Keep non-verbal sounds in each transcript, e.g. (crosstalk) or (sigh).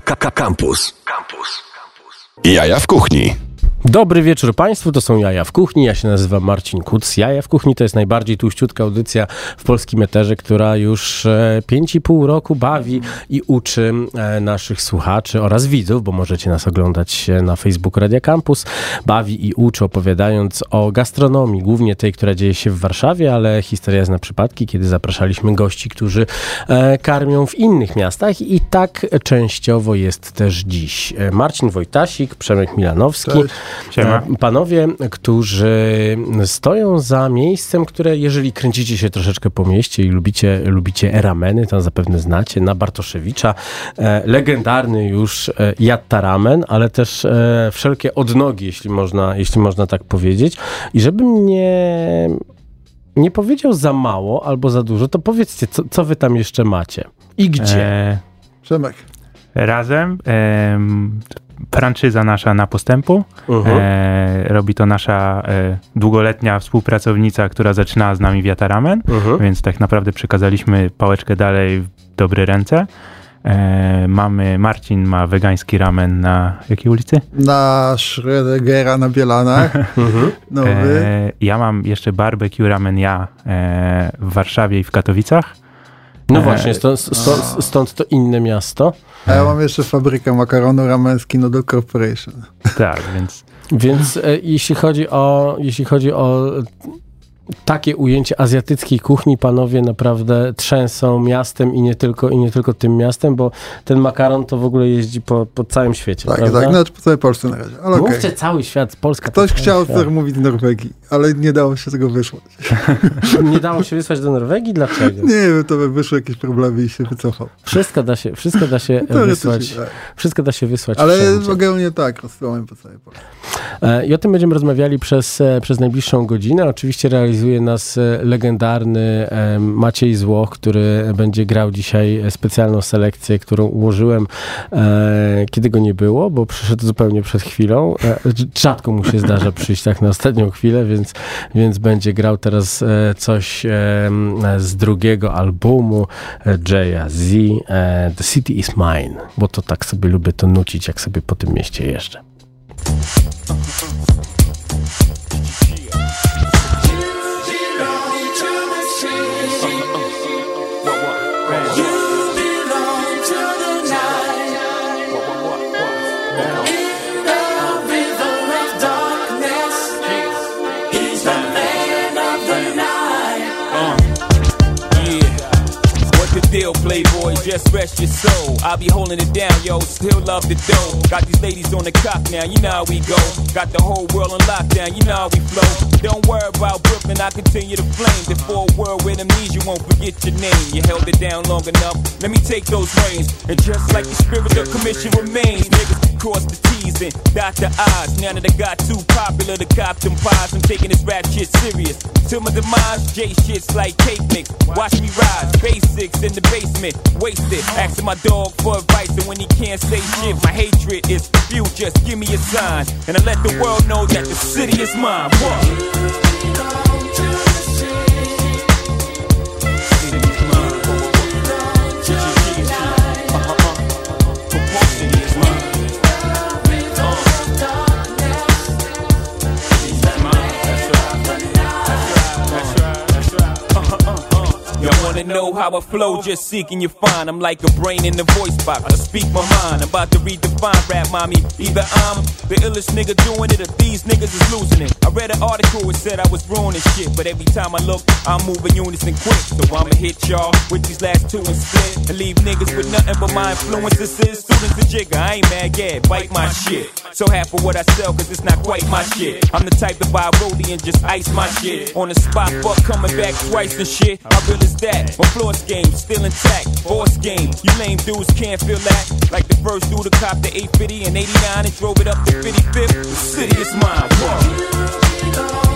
Campus. Campus. Jaja w kuchni. Dobry wieczór Państwu, to są Jaja w Kuchni, ja się nazywam Marcin Kuc. Jaja w Kuchni to jest najbardziej tuściutka audycja w polskim eterze, która już 5,5 roku bawi i uczy e, naszych słuchaczy oraz widzów, bo możecie nas oglądać na Facebooku Radia Campus, bawi i uczy opowiadając o gastronomii, głównie tej, która dzieje się w Warszawie, ale historia zna przypadki, kiedy zapraszaliśmy gości, którzy e, karmią w innych miastach i tak częściowo jest też dziś. E, Marcin Wojtasik, Przemek Milanowski. Cześć. Siema. Panowie, którzy stoją za miejscem, które jeżeli kręcicie się troszeczkę po mieście i lubicie, lubicie rameny, to zapewne znacie, na Bartoszewicza, e, legendarny już e, Jattaramen, ale też e, wszelkie odnogi, jeśli można, jeśli można tak powiedzieć. I żebym nie, nie powiedział za mało albo za dużo, to powiedzcie, co, co wy tam jeszcze macie i gdzie? E, Przemek. Razem franczyza nasza na postępu. Uh-huh. E, robi to nasza e, długoletnia współpracownica, która zaczynała z nami Wiataramen, uh-huh. więc tak naprawdę przekazaliśmy pałeczkę dalej w dobre ręce. E, mamy, Marcin ma wegański ramen na jakiej ulicy? Na Schrödingera na Bielanach. (laughs) Mhm. Nowy. E, ja mam jeszcze barbecue ramen ja e, w Warszawie i w Katowicach. No właśnie, stąd, stąd, stąd, to inne miasto. A ja mam jeszcze fabrykę makaronu ramenski Noodle Corporation. Tak, więc... Więc e, jeśli chodzi o, jeśli chodzi o takie ujęcie azjatyckiej kuchni panowie naprawdę trzęsą miastem i nie tylko, i nie tylko tym miastem, bo ten makaron to w ogóle jeździ po, po całym świecie. Tak, prawda? tak, znaczy po całej Polsce na razie. Ale Mówcie okay. cały świat, Polska. Ktoś chciał mówić Norwegii, ale nie dało się tego wysłać. (laughs) nie dało się wysłać do Norwegii? Dlaczego? Nie wiem, to by wyszły jakieś problemy i się wycofał. Wszystko da się, wszystko da się (laughs) wysłać. Tak. Wszystko da się wysłać Ale wszędzie. ogólnie tak, rozsyłamy po całej Polsce. E, I o tym będziemy rozmawiali przez, e, przez najbliższą godzinę. Oczywiście realizuje nas e, legendarny Maciej Złoch, który będzie grał dzisiaj specjalną selekcję, którą ułożyłem, kiedy go nie było, bo przyszedł zupełnie przed chwilą. Rzadko mu się zdarza (laughs) przyjść tak na ostatnią chwilę, więc, więc będzie grał teraz coś z drugiego albumu Jaya Z, The City is Mine, bo to tak sobie lubię to nucić, jak sobie po tym mieście jeżdżę. Just rest your soul. I'll be holding it down, yo, still love the dough. Got these ladies on the cock now, you know how we go. Got the whole world on lockdown, you know how we flow. Don't worry about Brooklyn, I continue to flame. The a world with amnesia, won't forget your name. You held it down long enough, let me take those reins. And just like the spirit of commission remains, niggas cross the T's and dot the I's. Now that I got too popular to cop them pies, I'm taking this rap shit serious. Till my demise, J shit's like cake mix. Watch me rise, basics in the basement, wasted. Asking my dog for advice, and when he can't say shit, my hatred is few. Just give me a sign, and I let the world know that the city is mine. What? Wanna know how I flow, just seeking you find. I'm like a brain in the voice box. I speak my mind. I'm about to redefine rap, mommy. Either I'm the illest nigga doing it, or these niggas is losing it. I read an article, it said I was ruining shit, but every time I look, I'm moving unison quick. So I'ma hit y'all with these last two and split, and leave niggas with nothing but my influences. Students the jigger, I ain't mad, yeah, bite my shit. So half of what I sell, cause it's not quite my shit. I'm the type to buy rollie and just ice my shit. On the spot, fuck coming back twice and shit. How real is that? My floor game still intact. Boss game, you lame dudes can't feel that. Like the first dude to cop the 850 and 89 and drove it up to 55th. The city is mine. Whoa.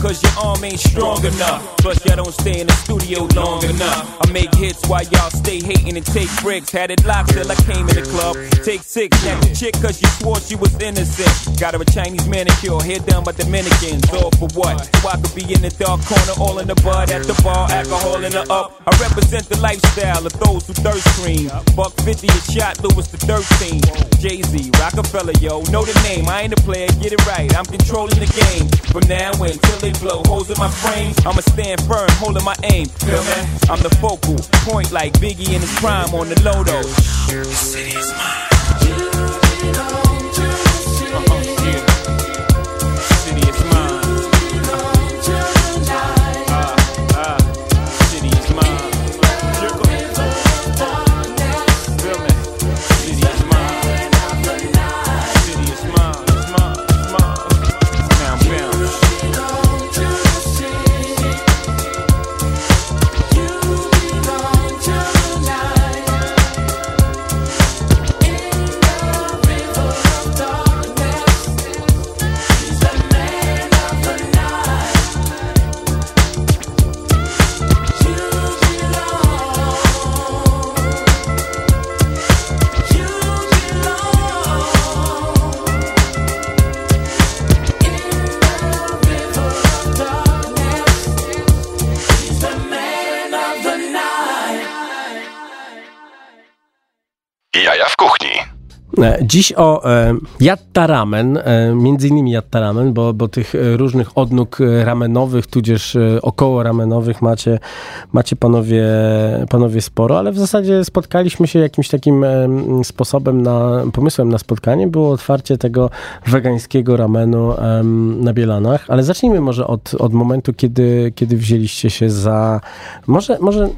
Cause your arm ain't strong enough. Plus, y'all don't stay in the studio long enough. I make hits while y'all stay hating and take bricks. Had it locked till I came in the club. Take six, snap the chick cause you swore she was innocent. Got her a Chinese manicure, hair done by Dominicans. All for what? So I could be in the dark corner, all in the bud at the bar, alcohol in the up. I represent the lifestyle of those who thirst cream. Buck 50 a shot, Lewis the 13. Jay Z, Rockefeller, yo, know the name. I ain't a player, get it right. I'm controlling the game. From now until they blow holes in my frame, I'ma stand firm, holding my aim. Feel me? I'm the focal point like Biggie in his prime on the Lodo. The city is mine. City Dziś o e, Yatta Ramen, e, między innymi Yatta Ramen, bo, bo tych e, różnych odnóg e, ramenowych, tudzież e, około ramenowych macie, macie panowie, panowie sporo, ale w zasadzie spotkaliśmy się jakimś takim e, sposobem na, pomysłem na spotkanie, było otwarcie tego wegańskiego ramenu na Bielanach, ale zacznijmy może od, od momentu, kiedy, kiedy wzięliście się za, może, może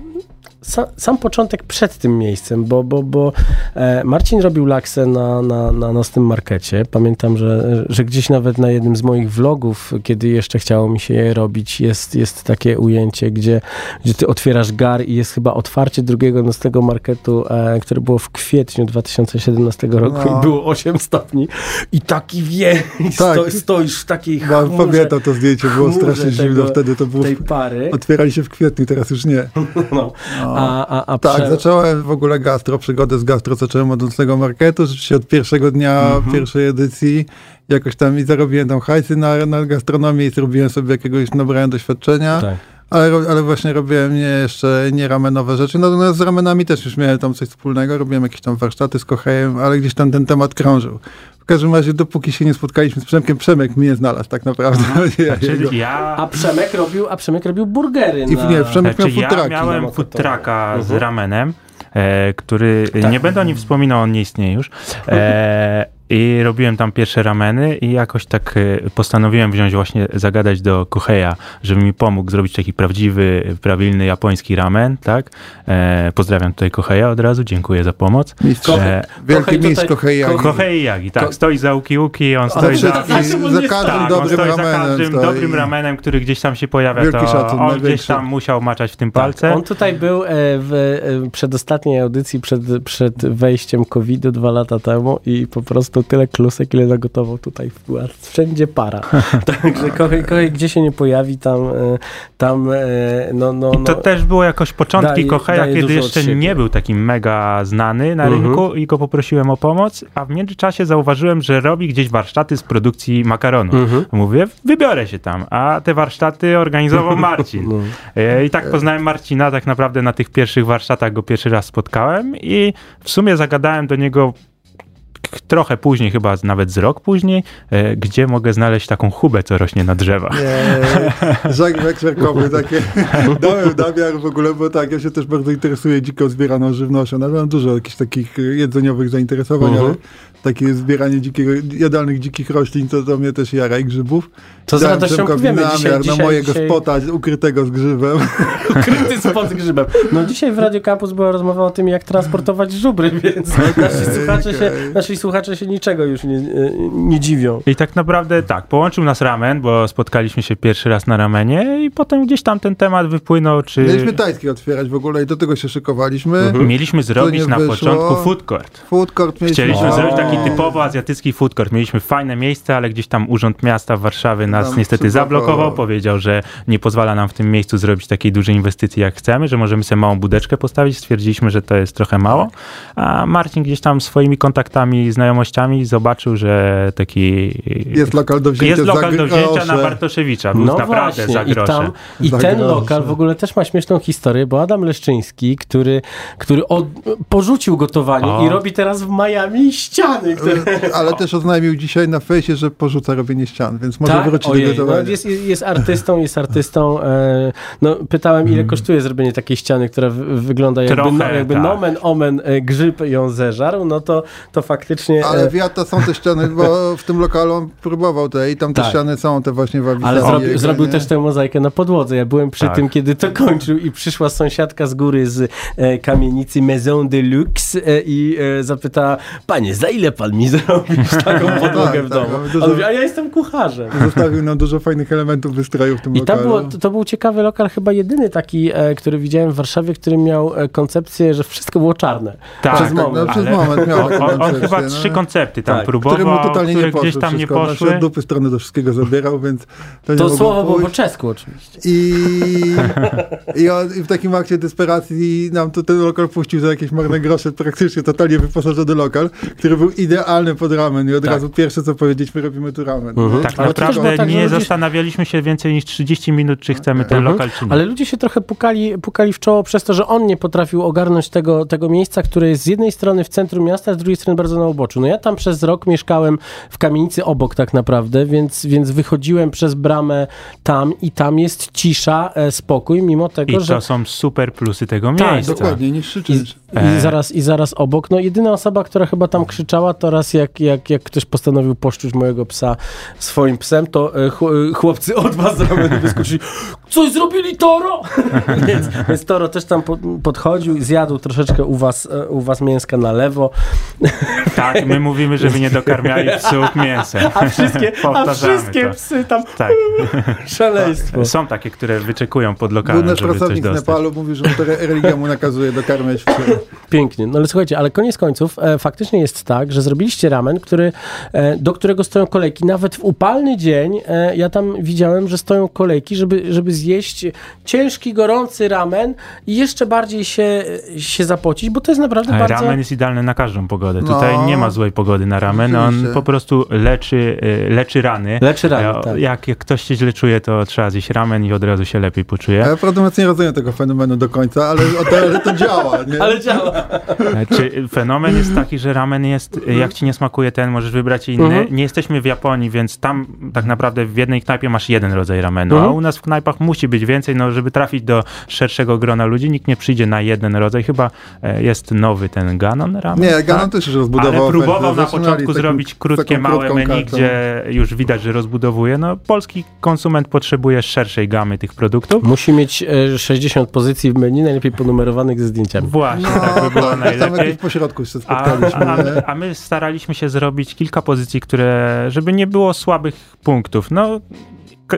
sam, sam początek przed tym miejscem, bo, bo, bo e, Marcin robił laksę na, na, na nocnym markecie. Pamiętam, że, że gdzieś nawet na jednym z moich vlogów, kiedy jeszcze chciało mi się je robić, jest, jest takie ujęcie, gdzie, gdzie ty otwierasz gar i jest chyba otwarcie drugiego nocnego marketu, e, które było w kwietniu 2017 roku No. i było 8 stopni i taki wień, Tak. sto, stoisz w takiej Bo chmurze, pamiętam to zdjęcie, było strasznie zimno tego- wtedy, to było... tej pary. Otwierali się w kwietniu, teraz już nie. (laughs) No. A, a, a Tak, prze- zacząłem w ogóle gastro, przygodę z gastro zacząłem od nocnego marketu, rzeczywiście od pierwszego dnia Mhm. pierwszej edycji, jakoś tam i zarobiłem tam hajsy na, na gastronomię i zrobiłem sobie jakiegoś, nabrałem doświadczenia, Tak. Ale, ale właśnie robiłem nie jeszcze nie ramenowe rzeczy, natomiast z ramenami też już miałem tam coś wspólnego, robiłem jakieś tam warsztaty z kochejem, ale gdzieś tam ten temat krążył. W każdym razie, dopóki się nie spotkaliśmy z Przemkiem, Przemek mnie znalazł tak naprawdę. Ja (laughs) jego- Czyli ja... A Przemek robił, a Przemek robił burgery I na... nie, Przemek miał Znaczy, ja futraki. miałem trucka z Mhm. ramenem, e, który, Tak. nie będę o nim wspominał, on nie istnieje już. E, (laughs) I robiłem tam pierwsze rameny i jakoś tak e, postanowiłem wziąć właśnie, zagadać do Koheja, żeby mi pomógł zrobić taki prawdziwy, prawilny japoński ramen, tak? E, pozdrawiam tutaj Koheja od razu, dziękuję za pomoc. Mistrz, E, wielki Kohei mistrz tutaj- Kohei Yagi. Kohei Yagi, tak, Ko- stoi za Uki Uki, on stoi za... on za nie każdym Tak, on dobrym stoi za ramenem każdym stoi. dobrym ramenem, który gdzieś tam się pojawia, Wielki to szacun, on gdzieś największy. tam musiał maczać w tym Tak, palce. On tutaj był e, w e, przedostatniej audycji przed, przed wejściem COVID-u dwa lata temu i po prostu tyle klusek, ile zagotował tutaj. Była wszędzie para. (laughs) Także kochaj, kochaj, gdzie się nie pojawi, tam, e, tam e, no, no, I to no. też było jakoś początki Daje- Koheja, daje kiedy jeszcze nie był taki mega znany na Mhm. rynku i go poprosiłem o pomoc, a w międzyczasie zauważyłem, że robi gdzieś warsztaty z produkcji makaronu. Mhm. Mówię, wybiorę się tam, a te warsztaty organizował (laughs) Marcin. No. E, I tak poznałem Marcina, tak naprawdę na tych pierwszych warsztatach go pierwszy raz spotkałem i w sumie zagadałem do niego trochę później, chyba nawet z rok później, e, gdzie mogę znaleźć taką chubę, co rośnie na drzewach. Nie, (laughs) Żak takie (laughs) dałem namiar w ogóle, bo tak, ja się też bardzo interesuję dziką zbieraną żywnością. Nawet mam dużo jakichś takich e, jedzeniowych zainteresowań, Mhm. ale takie zbieranie dzikiego, jadalnych dzikich roślin, to do mnie też jara i grzybów. To z radością powiemy namiar dzisiaj, na dzisiaj, mojego dzisiaj... spota ukrytego z grzybem. (laughs) Ukryty spod grzybem. No dzisiaj w Radio Campus była rozmowa o tym, jak transportować żubry, (laughs) więc nasi słuchacze, się, nasi słuchacze się niczego już nie, nie dziwią. I tak naprawdę tak, połączył nas ramen, bo spotkaliśmy się pierwszy raz na ramenie i potem gdzieś tam ten temat wypłynął, czy... Mieliśmy tajski otwierać w ogóle i do tego się szykowaliśmy. Mhm. Mieliśmy zrobić na wyszło. początku food court. Food court mieliśmy. Chcieliśmy O. zrobić taki typowo azjatycki food court. Mieliśmy fajne miejsce, ale gdzieś tam Urząd Miasta w Warszawie nas Nam niestety zablokował. Powiedział, że nie pozwala nam w tym miejscu zrobić takiej dużej inwestycji jak chcemy, że możemy sobie małą budeczkę postawić. Stwierdziliśmy, że to jest trochę mało. A Marcin gdzieś tam swoimi kontaktami, znajomościami zobaczył, że taki Jest lokal do wzięcia jest lokal do wzięcia na. Bartoszewicza. Był No naprawdę właśnie, za i, grosze. tam, i Za ten grosze. lokal w ogóle też ma śmieszną historię, bo Adam Leszczyński, który, który od, porzucił gotowanie O. i robi teraz w Miami ściany, które... (laughs) Ale też oznajmił dzisiaj na fejsie, że porzuca robienie ścian, więc może Tak? wrócić Ojej, do no, gotowania. jest, jest jest artystą, jest artystą. E, no, pytałem, ile kosztuje zrobienie takiej ściany, która wygląda jakby, Trochę, no, jakby tak. nomen omen e, grzyb ją zeżarł, no to, to faktycznie... Ale E, wiata są te ściany, bo w tym lokalu on próbował te i tam te Tak. ściany są te właśnie wabi ale zrobi, jego, zrobił nie? też tę mozaikę na podłodze. Ja byłem przy Tak. tym, kiedy to kończył i przyszła sąsiadka z góry z e, kamienicy Maison de Luxe e, i e, zapytała, panie, za ile pan mi zrobisz (laughs) taką podłogę Tak, w tak, domu? mamy dużo- mówi, a ja jestem kucharzem. (laughs) Zostawił nam dużo fajnych elementów wystroju w tym I lokalu. było, to, to był ciekawy lokal, chyba jedyny taki, e, który widziałem w Warszawie, który miał e, koncepcję, że wszystko było czarne. Tak, przez tak, moment. no, przez ale moment miał on, on, chyba no. trzy koncepty tam Tak. próbował, Które mu totalnie które nie poszły gdzieś tam nie wszystko. Znaczy, poszły. od dupy strony do wszystkiego zabierał, więc to, nie To słowo było po czesku oczywiście. I, (laughs) i, on, I w takim akcie desperacji nam to ten lokal puścił za jakieś marne grosze, praktycznie totalnie wyposażony lokal, który był idealny pod ramen i od Tak. razu pierwsze co powiedzieliśmy, robimy tu ramen. Mhm. Tak Ale naprawdę tak, nie ludzie- zastanawialiśmy się więcej niż 30 minut, czy chcemy ten Mhm. lokal, czy nie. Ale ludzie się trochę pukali, pukali w czoło przez to, że on nie potrafił ogarnąć tego, tego miejsca, które jest z jednej strony w centrum miasta, z drugiej strony bardzo na uboczu. No ja tam przez rok mieszkałem w kamienicy obok tak naprawdę, więc, więc wychodziłem przez bramę tam i tam jest cisza, e, spokój, mimo tego, I że... to są super plusy tego Tak, miejsca. Dokładnie, nie I, krzyczyć. I, E. zaraz, I zaraz obok. No jedyna osoba, która chyba tam krzyczała, to raz jak, jak, jak ktoś postanowił poszczuć mojego psa swoim psem, to e, ch- e, chłopcy od was z ramenu wyskoczyli. Coś zrobili Toro! (laughs) więc, więc Toro też tam po, podchodził i zjadł troszeczkę u was, e, u was mięska na lewo. (laughs) Tak, my mówimy, żeby nie dokarmiali psów mięsem. A wszystkie, a wszystkie to. psy tam Tak. (laughs) szaleństwo. Są takie, które wyczekują pod Był lokalem, nasz żeby coś dostać. Nepalu, mówił, że religia mu nakazuje dokarmiać psy. Pięknie. No ale słuchajcie, ale koniec końców e, faktycznie jest tak, że zrobiliście ramen, który, e, do którego stoją kolejki. Nawet w upalny dzień e, ja tam widziałem, że stoją kolejki, żeby, żeby zjeść ciężki, gorący ramen i jeszcze bardziej się, się zapocić, bo to jest naprawdę bardzo... Ramen jest idealny na każdą pogodę. No. Tutaj nie ma złej pogody na ramen. On po prostu leczy, y, leczy rany. Leczy rany, tak. jak, jak ktoś się źle czuje, to trzeba zjeść ramen i od razu się lepiej poczuje. Ja prawdę nie rozumiem tego fenomenu do końca, ale, ale to działa. Nie? Ale działa. Czy fenomen jest taki, że ramen jest, jak ci nie smakuje ten, możesz wybrać inny. Mhm. Nie jesteśmy w Japonii, więc tam tak naprawdę w jednej knajpie masz jeden rodzaj ramenu, Mhm. a u nas w knajpach musi być więcej, no żeby trafić do szerszego grona ludzi, nikt nie przyjdzie na jeden rodzaj. Chyba e, jest nowy ten Ganon ramen. Nie, Ganon tak? też już rozbudował Ale próbował na początku takim- zrobić krótkie, małe menu, kartą. gdzie już widać, że rozbudowuje. No, polski konsument potrzebuje szerszej gamy tych produktów. Musi mieć e, 60 pozycji w menu, najlepiej ponumerowanych ze zdjęciami. Właśnie, No, tak by było tam najlepiej. pośrodku się A, spotkaliśmy. a, nie? a my staraliśmy się zrobić kilka pozycji, które, żeby nie było słabych punktów. No,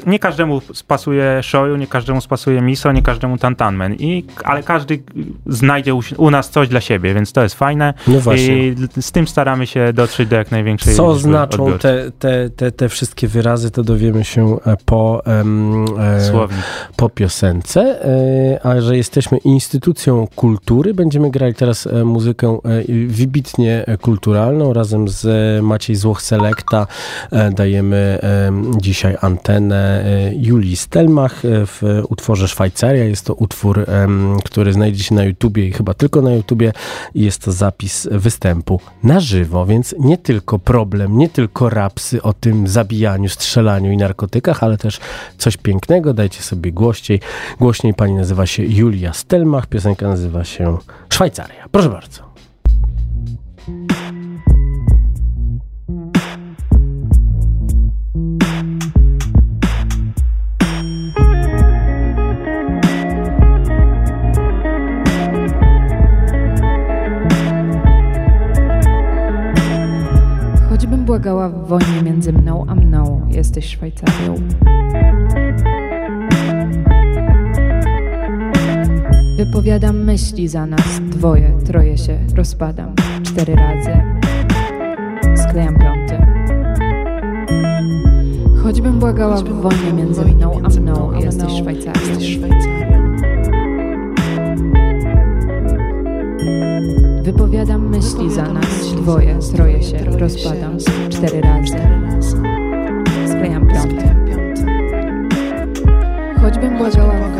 nie każdemu spasuje shoyu, nie każdemu spasuje miso, nie każdemu tantanmen, i, ale każdy znajdzie u, u nas coś dla siebie, więc to jest fajne. No właśnie. I z tym staramy się dotrzeć do jak największej Co znaczą te, te, te, te wszystkie wyrazy, to dowiemy się e, po, em, e, po piosence, e, a że jesteśmy instytucją kultury, będziemy grali teraz e, muzykę e, wybitnie kulturalną. Razem z Maciej Złoch Selecta e, dajemy dzisiaj antenę Julii Stelmach e, w utworze Szwajcaria. Jest to utwór, który znajdzie się na YouTubie i chyba tylko na YouTubie. Jest to zapis występu na żywo, więc nie tylko problem, nie tylko rapsy o tym zabijaniu, strzelaniu i narkotykach, ale też coś pięknego. Dajcie sobie głośniej. Głośniej pani nazywa się Julia Stelmach, piosenka nazywa się Szwajcaria. Proszę bardzo. Błagała w wojnie między mną a mną, jesteś Szwajcarią. Wypowiadam myśli za nas, dwoje, troje się rozpadam, cztery razy. Sklejam piąty. Choćbym błagała w wojnie między mną a mną, jesteś Szwajcarią. Wypowiadam myśli za nas, dwoje, troje się rozpadam, cztery razy. Sklejam piąty. Choćbym błagała w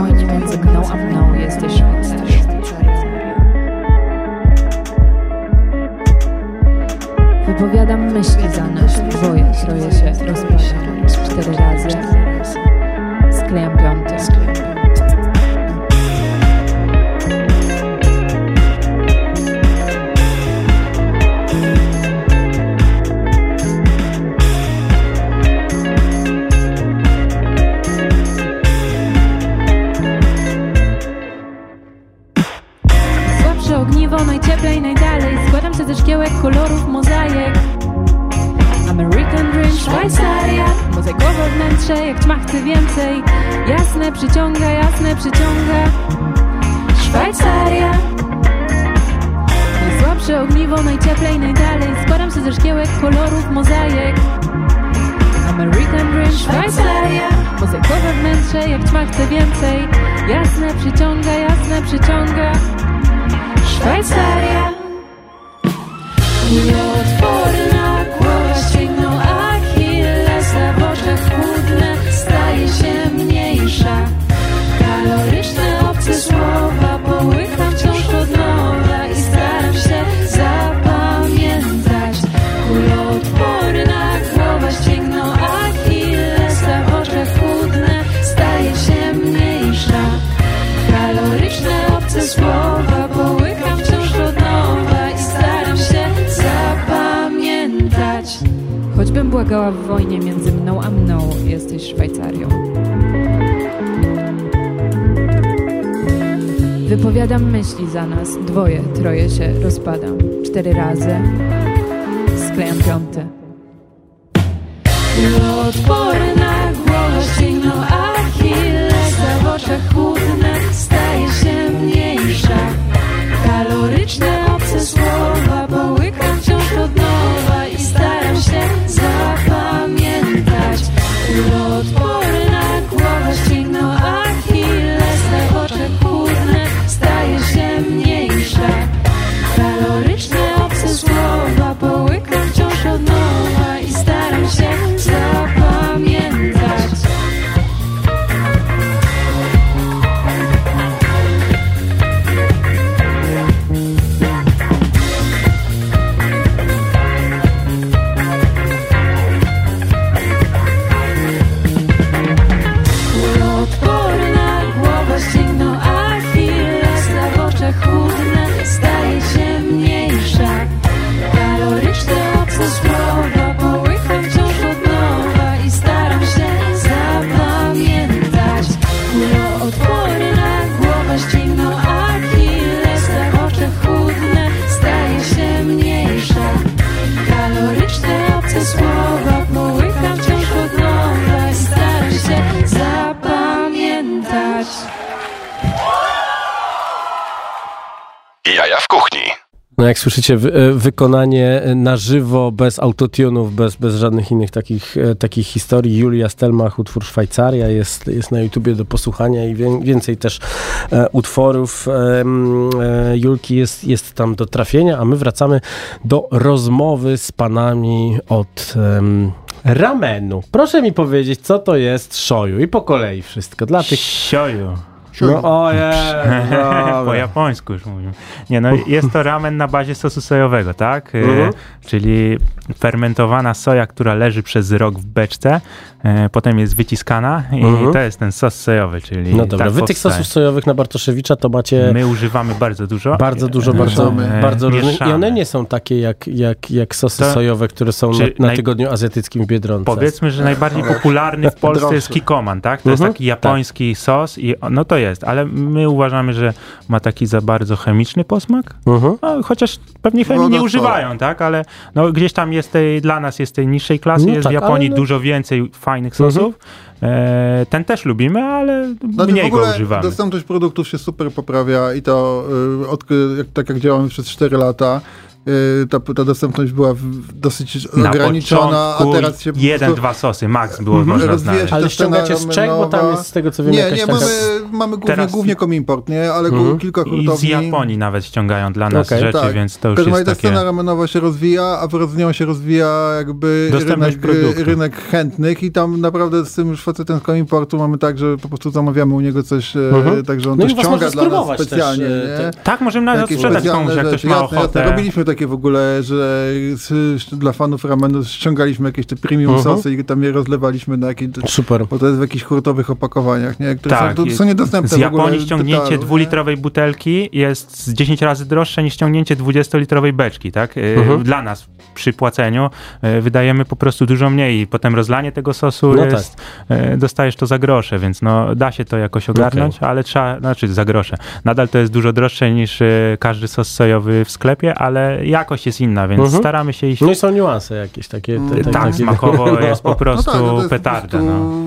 jesteś Szwajcarią. Wypowiadam myśli za nas, dwoje, troje się rozpadam, cztery razy. Sklejam piąty. Odporna słyszycie, e, wykonanie na żywo, bez autotunów, bez, bez żadnych innych takich, e, takich historii. Julia Stelmach, utwór Szwajcaria jest, jest na YouTubie do posłuchania i więcej też e, utworów Julki jest, jest tam do trafienia, a my wracamy do rozmowy z panami od ramenu. Proszę mi powiedzieć, co to jest shoyu i po kolei wszystko. Dla tych... Sioju. No, ojej, (laughs) po japońsku już mówię. Nie, no jest to ramen na bazie sosu sojowego, tak? E, Mhm. Czyli fermentowana soja, która leży przez rok w beczce, e, potem jest wyciskana i Mhm. to jest ten sos sojowy, czyli No dobra, tak wy tych sosów sojowych na Bartoszewicza to macie... My używamy bardzo dużo. Bardzo dużo, E, bardzo, Mieszamy. bardzo różne. I one nie są takie jak, jak, jak sosy To- sojowe, które są na, na naj- tygodniu azjatyckim w Biedronce. Powiedzmy, że najbardziej popularny w Polsce jest kikoman, tak? To jest Mhm, taki japoński sos i no to jest, ale my uważamy, że ma taki za bardzo chemiczny posmak, Mhm. no, chociaż pewnie chemii Woda nie używają, tak, ale no, gdzieś tam jest tej, dla nas jest tej niższej klasy, No jest tak, w Japonii no- dużo więcej fajnych sosów. E, ten też lubimy, ale Znaczy, mniej w ogóle go używamy. dostępność produktów się super poprawia i to y, od, jak, tak jak działamy przez 4 lata, ta, ta dostępność była dosyć Na ograniczona, a teraz się jeden, prostu dwa sosy max było Mhm. można znaleźć. się Ale ściągacie z Czech, bo tam jest z tego co wiem Nie, jakaś nie, taka... mamy, mamy głównie, Teraz- głównie komimport, nie? Ale Mhm. kilka I z hurtowni. Japonii nawet ściągają dla nas Okej, rzeczy, tak. więc to już razie jest ta takie... scena ramenowa się rozwija, a wraz z nią się rozwija jakby Dostępność rynek, produktu. rynek chętnych i tam naprawdę z tym już facetem z komimportu mamy tak, że po prostu zamawiamy u niego coś, e, Mhm. także on No to ściąga dla nas też, specjalnie, e, te- Tak, możemy nawet sprzedać komuś, jak ktoś ma ochotę. Robiliśmy takie w ogóle, że dla fanów ramenu ściągaliśmy jakieś te premium Mhm. sosy i tam je rozlewaliśmy na jakieś... Super. Bo to jest w jakichś hurtowych opakowaniach, nie? Które Tak, są, to są niedostępne Z Japonii ściągnięcie nie? dwulitrowej butelki jest z 10 razy droższe niż ściągnięcie 20-litrowej beczki, tak? Mhm. Dla nas przy płaceniu e, wydajemy po prostu dużo mniej i potem rozlanie tego sosu No jest, e, dostajesz to za grosze, więc no da się to jakoś ogarnąć, ale trzeba, znaczy za grosze. Nadal to jest dużo droższe niż każdy sos sojowy w sklepie, ale jakość jest inna, więc Mhm. staramy się iść No i są niuanse jakieś takie. Te, te, tak, takie smakowo no. (laughs) jest po prostu no tak, no to jest po petarda. prostu No.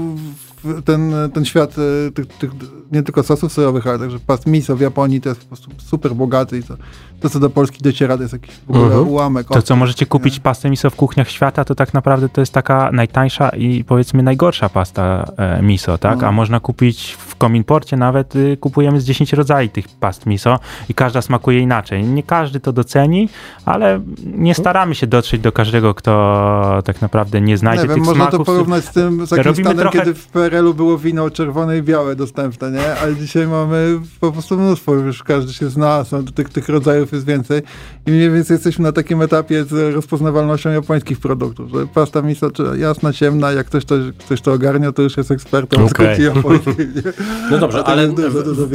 Ten, ten świat e, tych, tych, nie tylko sosów sojowych, ale także past miso w Japonii to jest po prostu super bogaty i to, to co do Polski dociera, to jest jakiś w ogóle Mhm. ułamek. To, co możecie kupić pastę miso w kuchniach świata, to tak naprawdę to jest taka najtańsza i powiedzmy najgorsza pasta e, miso, tak? No. A można kupić w Kominporcie nawet, y, kupujemy z 10 rodzajów tych past miso i każda smakuje inaczej. Nie każdy to doceni, ale nie staramy się dotrzeć do każdego, kto tak naprawdę nie znajdzie Nie wiem, tych można to smaków. porównać z tym z stanem, trochę- kiedy w PRL-u było wino czerwone i białe dostępne, nie? Ale dzisiaj mamy po prostu mnóstwo, już każdy się zna, są, tych, tych rodzajów jest więcej i mniej więcej jesteśmy na takim etapie z rozpoznawalnością japońskich produktów, że pasta miso czy jasna, ciemna, jak ktoś to, ktoś to ogarnia, to już jest ekspertem Okej. kuchni japońskiej. nie? No dobrze, ale dużo, dużo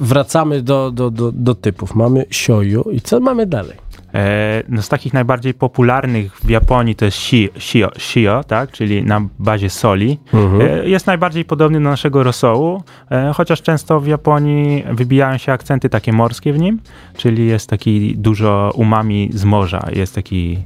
wracamy do, do, do, do typów. Mamy sioju i co mamy dalej? E, no z takich najbardziej popularnych w Japonii to jest shio, shio, shio tak? czyli na bazie soli. E, Jest najbardziej podobny do naszego rosołu, e, chociaż często w Japonii wybijają się akcenty takie morskie w nim, czyli jest taki dużo umami z morza, jest taki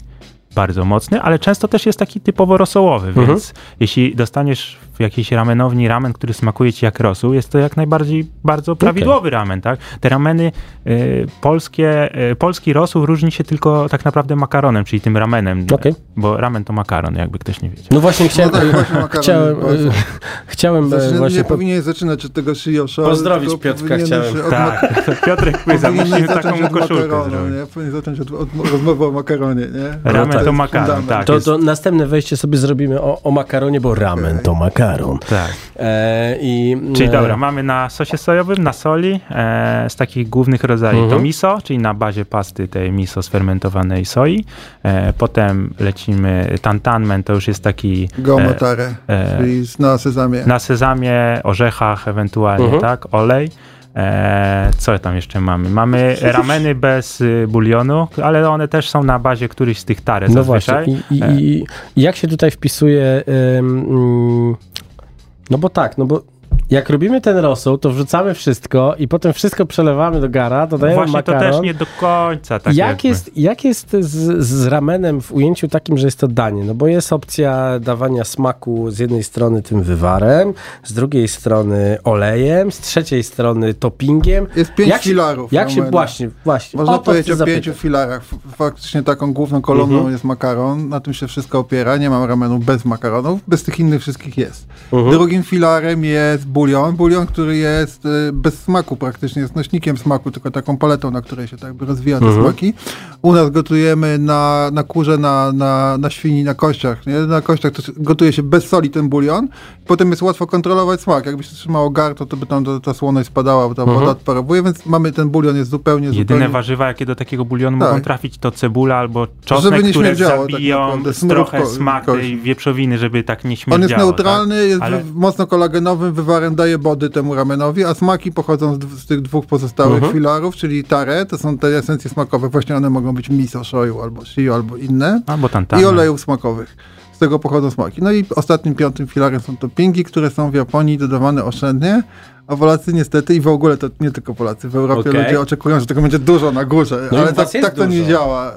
bardzo mocny, ale często też jest taki typowo rosołowy, Mhm. więc jeśli dostaniesz w jakiejś ramenowni ramen, który smakuje ci jak rosół, jest to jak najbardziej bardzo prawidłowy ramen, tak? Te rameny y, polskie, y, polski rosół różni się tylko tak naprawdę makaronem, czyli tym ramenem, Okej. bo ramen to makaron, jakby ktoś nie wiedział. No właśnie chciałem, tak, właśnie (laughs) chciałem, bardzo- (laughs) chciałem e, Znaczy, właśnie... nie po- powinien zaczynać od tego shiosho. Pozdrowić Piotrka chciałem. od Tak, Piotrek (laughs) Powinien musimy taką koszulkę makaronu, zrobić. nie? Powinien zacząć od, od rozmowy o makaronie, nie? Ramen jest to makaron, tak. To, to następne wejście sobie zrobimy o, o makaronie, bo ramen to makaron. Tak. E, i, Czyli e, dobra, mamy na sosie sojowym, na soli, e, z takich głównych rodzajów Mhm. to miso, czyli na bazie pasty tej miso sfermentowanej soi. E, potem lecimy tantanmen, to już jest taki Gomatare, e, czyli na sezamie. na sezamie, orzechach ewentualnie, Mhm. tak, olej. E, co tam jeszcze mamy? Mamy rameny bez y, bulionu, ale one też są na bazie którychś z tych tare No zazwyczaj. właśnie. I, E. i, I jak się tutaj wpisuje... ym, mm, no bo tak, no bo jak robimy ten rosół, to wrzucamy wszystko i potem wszystko przelewamy do gara, dodajemy Właśnie makaron. to też nie do końca tak jak, jakby. jest, jak jest z, z ramenem w ujęciu takim, że jest to danie? No bo jest opcja dawania smaku z jednej strony tym wywarem, z drugiej strony olejem, z trzeciej strony toppingiem. Jest pięć jak się- filarów. Jak się właśnie, właśnie. Można o powiedzieć o pięciu filarach. Faktycznie taką główną kolumną Mhm. jest makaron, na tym się wszystko opiera. Nie mam ramenu bez makaronów, bez tych innych wszystkich jest. Mhm. Drugim filarem jest bulion. Bulion, który jest y, bez smaku praktycznie, jest nośnikiem smaku, tylko taką paletą, na której się tak rozwija te Mhm. smaki. U nas gotujemy na, na kurze, na, na, na świni, na kościach. Nie? Na kościach to gotuje się bez soli ten bulion. Potem jest łatwo kontrolować smak. Jakby się trzymało garto, to by tam ta, ta słoność spadała, ta Mhm. woda odparowuje, więc mamy ten bulion jest zupełnie, Jedyne zupełnie... warzywa, jakie do takiego bulionu Tak. mogą trafić, to cebula albo Żeby czosnek, nie które tak zabiją z trochę smak tej wieprzowiny, żeby tak nie On śmierdziało. jest neutralny, jest Ale- mocno kolagenowym, wywarem daje body temu ramenowi, a smaki pochodzą z, z tych dwóch pozostałych Mhm. filarów, czyli tare, to są te esencje smakowe, właśnie one mogą być miso, shoyu, albo shio, albo inne? Albo tantan. i olejów smakowych. z tego pochodzą smaki. No i ostatnim, piątym filarem są toppingi, które są w Japonii dodawane oszczędnie, a Polacy niestety i w ogóle to nie tylko Polacy, w Europie Okej. ludzie oczekują, że tego będzie dużo na górze, No ale tak, tak to nie działa.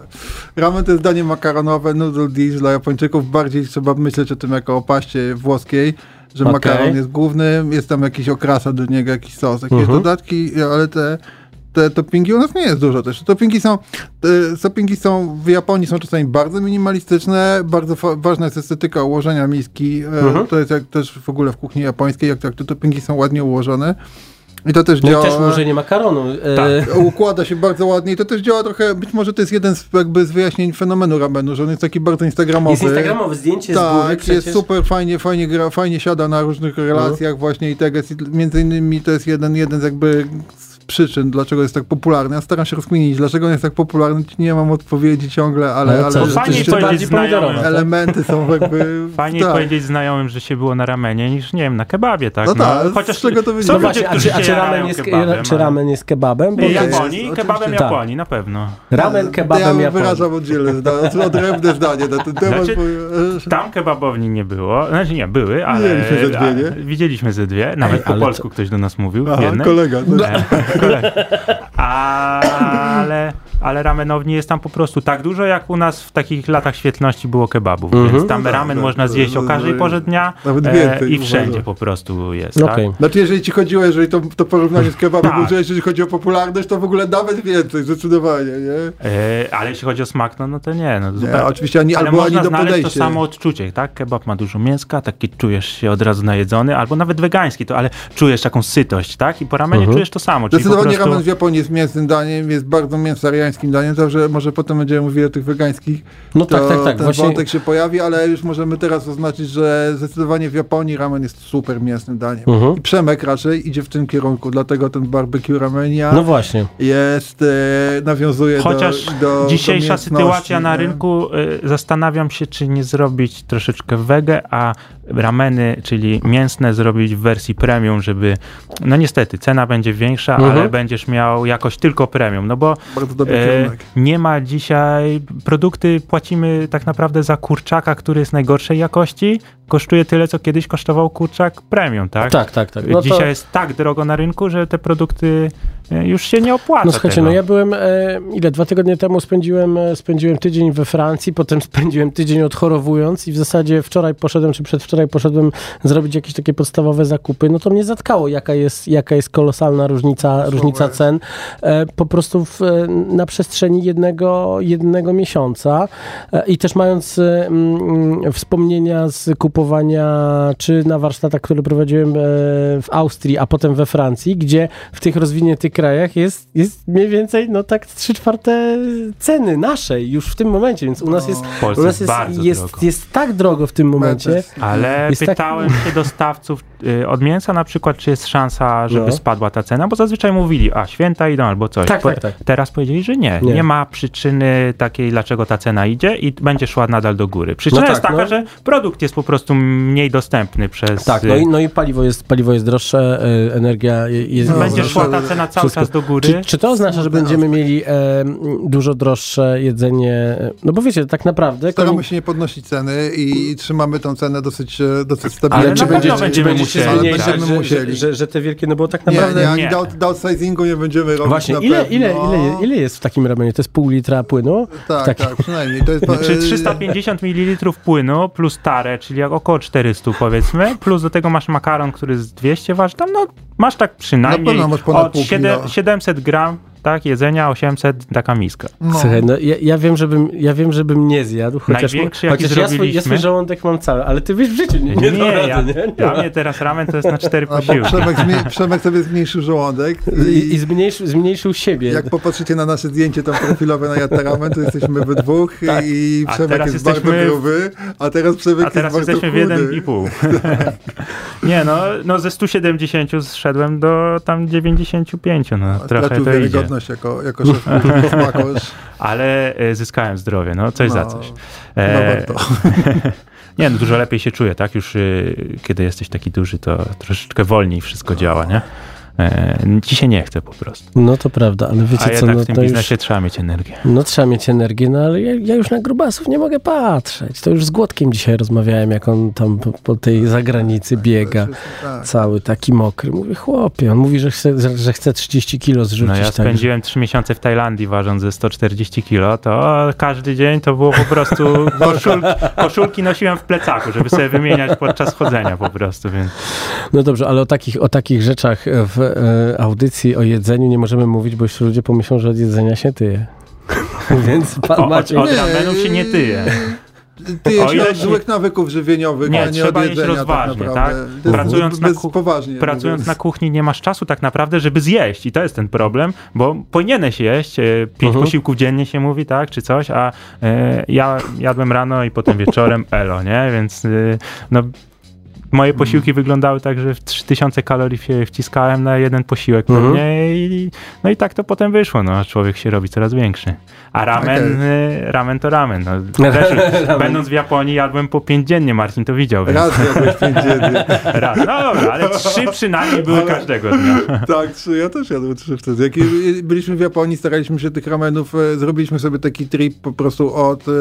Ramen to jest danie makaronowe, noodle dish dla Japończyków, bardziej trzeba myśleć o tym jako o paście włoskiej, że Okej. makaron jest główny, jest tam jakiś okrasa do niego, jakiś sos, jakieś Mhm. dodatki, ale te te toppingi u nas nie jest dużo też. Toppingi są, te toppingi są w Japonii są czasami bardzo minimalistyczne, bardzo fa- ważna jest estetyka ułożenia miski. E, Mhm. To jest jak też w ogóle w kuchni japońskiej, jak, jak te toppingi są ładnie ułożone. I to też No i działa. też ułożenie makaronu. E, Układa się bardzo ładnie i to też działa trochę, być może to jest jeden z, jakby z wyjaśnień fenomenu ramenu, że on jest taki bardzo instagramowy. jest instagramowe zdjęcie z góry Tak, przecież. jest super, fajnie, fajnie, gra, fajnie siada na różnych relacjach właśnie i tego między innymi to jest jeden, jeden z jakby z przyczyn, dlaczego jest tak popularny. Ja staram się rozkminić, dlaczego on jest tak popularny, nie mam odpowiedzi ciągle, ale, Ale ale, się powiedzieć bardziej znajomym, elementy są jakby... (laughs) Fajniej tak. powiedzieć znajomym, że się było na ramenie, niż nie wiem, na kebabie, tak? No tak, z czego to wynika? No właśnie, a czy, a czy, ramen jest, kebabem, czy ale- ramen jest kebabem? Bo jest- Japonii, oczywiście. kebabem Tak. Japonii, na pewno. ramen kebabem ja Japonii. wyrażam oddzielne zdanie, odrębne zdanie na ten temat, Znaczy, bo... Tam kebabowni nie było, znaczy nie, były, ale Widzieliśmy ze dwie, nie? widzieliśmy ze dwie, nawet Ej, po ale polsku ktoś do nas mówił Aha, jednej. kolega. To... (laughs) Ale, ale ramenowni jest tam po prostu tak dużo, jak u nas w takich latach świetności było kebabów, Mhm. więc tam No tak, ramen tak, można zjeść o to- każdej to- porze dnia nawet e, więcej, i wszędzie uważam. po prostu jest, No tak? Znaczy, jeżeli ci chodziło, jeżeli to, to porównanie z kebabem, Tak. bo jeżeli chodzi o popularność, to w ogóle nawet więcej, zdecydowanie, nie? E, ale jeśli chodzi o smak, no, no to nie. No, Nie, oczywiście ani, ale albo ani do podejścia. to samo odczucie, tak? Kebab ma dużo mięska, taki czujesz się od razu najedzony, albo nawet wegański, to ale czujesz taką sytość, tak? I po ramenie Mhm. czujesz to samo, Zdecydowanie prostu... ramen w Japonii jest mięsnym daniem, jest bardzo mięsariańskim daniem, także może potem będziemy mówili o tych wegańskich, No to tak, tak, tak. ten Właśnie, wątek się pojawi, ale już możemy teraz oznaczyć, że zdecydowanie w Japonii ramen jest super mięsnym daniem. Mhm. I Przemek raczej idzie w tym kierunku, dlatego ten barbecue ramenia no właśnie. jest, e, nawiązuje Chociaż do, do dzisiejsza do sytuacja na nie? rynku, y, zastanawiam się, czy nie zrobić troszeczkę wege, a rameny, czyli mięsne, zrobić w wersji premium, żeby, no niestety, cena będzie większa, Mhm. ale będziesz miał jakoś tylko premium, no bo Bardzo dobry e, nie ma dzisiaj, produkty płacimy tak naprawdę za kurczaka, który jest najgorszej jakości, kosztuje tyle, co kiedyś kosztował kurczak premium, tak? Tak, tak, tak. No to- Dzisiaj jest tak drogo na rynku, że te produkty już się nie opłaca. No słuchajcie, tego. no ja byłem, e, ile, dwa tygodnie temu spędziłem, e, spędziłem tydzień we Francji, potem spędziłem tydzień odchorowując i w zasadzie wczoraj poszedłem, czy przedwczoraj poszedłem zrobić jakieś takie podstawowe zakupy, no to mnie zatkało, jaka jest, jaka jest kolosalna różnica, różnica cen e, po prostu w, e, na przestrzeni jednego, jednego miesiąca e, i też mając e, mm, wspomnienia z kupowania czy na warsztatach, które prowadziłem e, w Austrii, a potem we Francji, gdzie w tych rozwiniętych krajach jest, jest mniej więcej no tak trzy czwarte ceny naszej już w tym momencie, więc u nas jest, W Polsce u nas jest jest, bardzo jest, drogo. jest tak drogo w tym momencie. Ale Jest tak- pytałem się dostawców y, od mięsa na przykład, czy jest szansa, żeby No. spadła ta cena, bo zazwyczaj mówili, a święta idą albo coś. Tak, Po- tak, tak. Teraz powiedzieli, że nie. Nie. nie. ma przyczyny takiej, dlaczego ta cena idzie i będzie szła nadal do góry. Przyczyna No jest tak, taka, no. że produkt jest po prostu mniej dostępny przez... Tak, no i, no i paliwo, jest, paliwo jest droższe, e, energia je- jest... No, będzie szła ta cena cały wszystko. do góry. Czy, czy to oznacza, że będziemy mieli e, dużo droższe jedzenie? No bo wiecie, tak naprawdę... Staramy się nie podnosić ceny i trzymamy tą cenę dosyć, e, dosyć stabilnie. Ale czy będziecie, będziemy będziecie musieli, zmniejszać, tak. że, że, Musieli. że, że te wielkie, no bo tak Nie, naprawdę... nie, ani Nie. down- downsizingu nie będziemy robić Właśnie, ile, ile, ile, ile jest w takim ramenie? To jest pół litra płynu? Tak, tak, przynajmniej. To jest, Czy e, 350 ml płynu plus tare, czyli jak około 400 powiedzmy, plus do tego masz makaron, który z 200 waży, tam no masz tak przynajmniej od pół siedem- kilo. 700 gram tak, jedzenia, 800 taka miska. No. Słuchaj, no ja, ja, wiem, żebym, ja wiem, żebym nie zjadł, chociaż, Największy, jaki chociaż ja, swój, ja swój żołądek mam cały, ale ty wiesz w życiu nie, nie, nie, rady, ja, nie? nie dla mnie teraz ramen to jest na cztery posiłki. Przemek, zmie- Przemek sobie zmniejszył żołądek I, i, i zmniejszył, zmniejszył siebie. jak popatrzycie na nasze zdjęcie tam profilowe na Jataramen, to jesteśmy we dwóch Tak. i Przemek jest jesteśmy bardzo w- gruby, a teraz Przemek A teraz jest bardzo jesteśmy w chudy. 1,5. (laughs) nie no, no ze 170 zszedłem do tam 95, no trochę to idzie. Wiarygodność jako, jako szef. (laughs) Ale e, zyskałem zdrowie, no coś za No, coś. No E. (laughs) Nie, no dużo lepiej się czuję, tak? Już y, kiedy jesteś taki duży, to troszeczkę wolniej wszystko działa, nie? E, ci się nie chce po prostu. No to prawda, ale wiecie A co, no w tym to już... biznesie trzeba mieć energię. No trzeba mieć energię, no ale ja, ja już na grubasów nie mogę patrzeć. To już z Głodkiem dzisiaj rozmawiałem, jak on tam po, po tej zagranicy biega, Tak. cały taki mokry. Mówię, chłopie, on mówi, że chce, że, że chce 30 kilo zrzucić. No ja tak, spędziłem 3 miesiące w Tajlandii ważąc ze 140 kilo, to każdy dzień to było po prostu (laughs) koszulki, koszulki nosiłem w plecaku, żeby sobie wymieniać podczas chodzenia po prostu, więc No dobrze, ale o takich, o takich rzeczach w e, audycji o jedzeniu nie możemy mówić, bo jeszcze ludzie pomyślą, że od jedzenia się tyje. (laughs) Więc pan o, od, Maciej... od ramenów się nie tyje. Tyje się ile od złych nawyków żywieniowych, Nie, a nie trzeba od jeść jedzenia rozważnie, tak? tak? Pracując na bez, poważnie Pracując mówiąc. na kuchni nie masz czasu tak naprawdę, żeby zjeść i to jest ten problem, bo powinieneś jeść, e, pięć Mhm. posiłków dziennie się mówi, tak, czy coś, a e, ja jadłem rano i potem wieczorem (laughs) elo, nie, więc e, no moje posiłki wyglądały tak, że w 3000 kalorii się wciskałem na jeden posiłek Mhm. pewnie i no i tak to potem wyszło, no, a człowiek się robi coraz większy. A ramen, e, ramen to ramen, no. (laughs) Też, będąc w Japonii jadłem po pięć dziennie, Marcin to widział, więc Raz jadłeś pięć (laughs) dziennie. raz. No dobra, ale trzy przynajmniej były każdego dnia. (laughs) Tak, trzy, ja też jadłem trzy wtedy. Jak byliśmy w Japonii, staraliśmy się tych ramenów, e, zrobiliśmy sobie taki trip po prostu od e,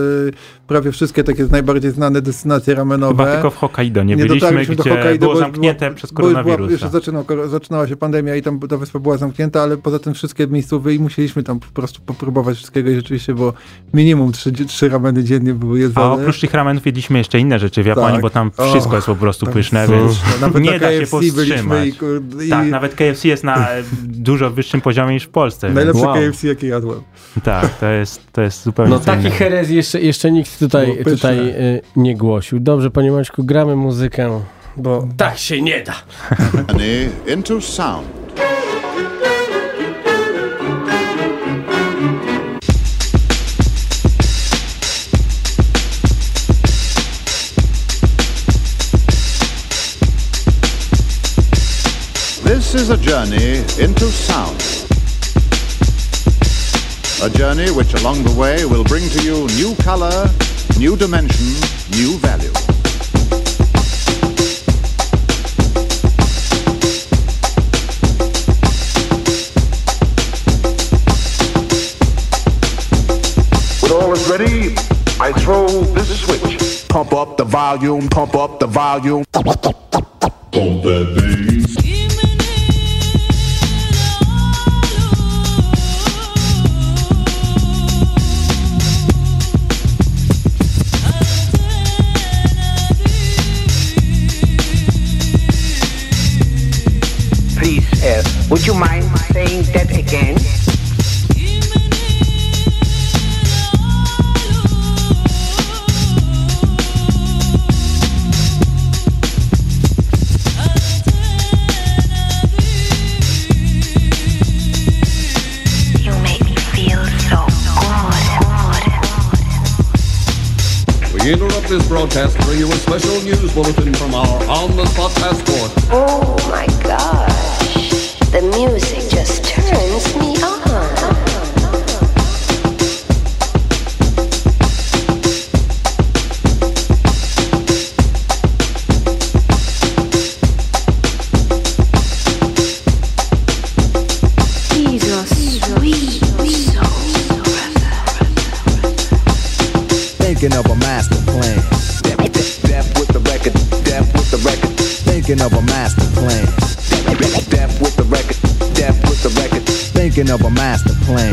prawie wszystkie takie najbardziej znane destynacje ramenowe. Chyba tylko w Hokkaido nie, byliśmy, do gdzie Hokkaido, było bo- zamknięte bo- przez bo już była- koronawirusa. Jeszcze zaczynał, kor- zaczynała się pandemia i tam ta wyspa była zamknięta, ale poza tym wszystkie miejscowe i musieliśmy tam po prostu popróbować wszystkiego i rzeczywiście było minimum trzy, trzy rameny dziennie były jedzone. A oprócz tych ramenów jedliśmy jeszcze inne rzeczy w Japonii, Tak. bo tam wszystko jest po prostu pyszne, więc. Nawet (laughs) nie na da się KFC byliśmy powstrzymać. i, kurde, i Tak, nawet KFC jest na (laughs) dużo wyższym poziomie niż w Polsce. Najlepsze Wow. KFC jakie jadłem. tak, to jest, to jest zupełnie No takich innego. herezji jeszcze, jeszcze nikt tutaj, tutaj y, nie głosił. Dobrze, panie Maćku, gramy muzykę, bo tak się nie da. (laughs) journey into sound. This is a journey into sound. A journey which along the way will bring to you new color, new dimension, new value. When ready, I throw this switch. Pump up the volume, pump up the volume. Pump Please, uh, would you mind saying that again? This broadcast bring you a special news bulletin from our on-the-spot force. Oh my gosh. The music just turns me Thinking of a master plan. Death with the record, death with the record. Thinking of a master plan.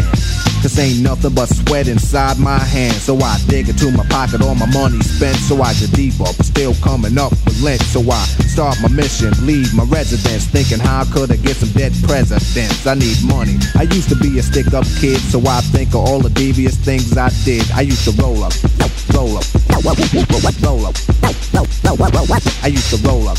Cause ain't nothing but sweat inside my hands. So I dig into my pocket, all my money spent. So I get deeper, but still coming up with lint. So I start my mission, leave my residence. Thinking how could I get some dead presidents? I need money. I used to be a stick up kid, so I think of all the devious things I did. I used to roll up, roll up, roll up, roll up. I used to roll up,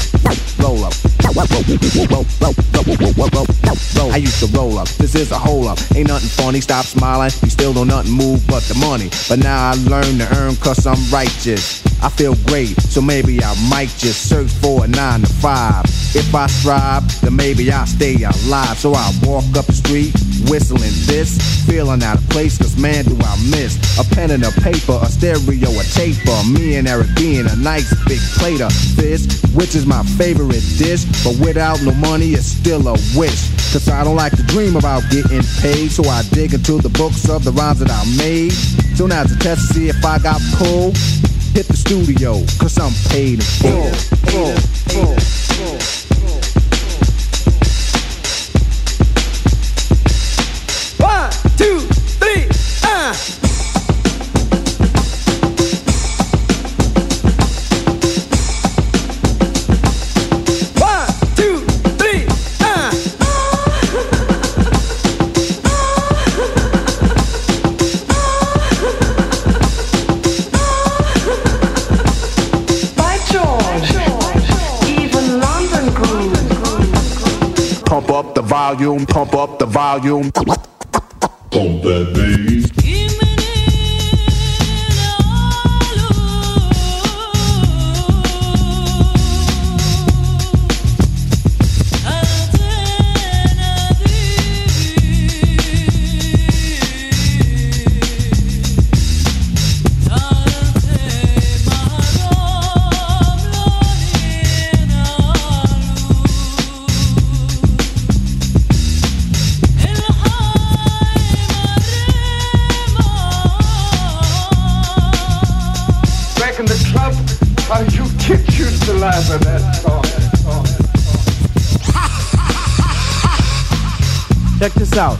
I used to roll up. This is a hole up. Ain't nothing funny. Stop smiling. You still don't nothing move but the money. But now I learn to earn cause I'm righteous. I feel great, so maybe I might just search for a nine to five. If I strive, then maybe I'll stay alive. So I walk up the street, whistling this, feeling out of place, cause man, do I miss a pen and a paper, a stereo, a tape, taper. Me and Eric being a nice big plate of fish, which is my favorite dish. But without no money, it's still a wish. Cause I don't like to dream about getting paid, so I dig into the books of the rhymes that I made. So now to test to see if I got pulled, hit the studio, cause I'm paid in full. Volume, pump up the volume. Pump that bass. That song. Check this out.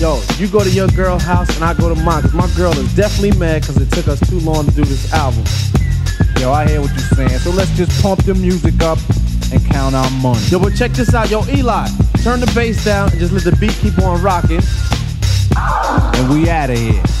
Yo, you go to your girl house and I go to mine. Cause my girl is definitely mad because it took us too long to do this album. Yo, I hear what you're saying. So let's just pump the music up and count our money. Yo, but check this out. Yo, Eli, turn the bass down and just let the beat keep on rocking. And we out of here.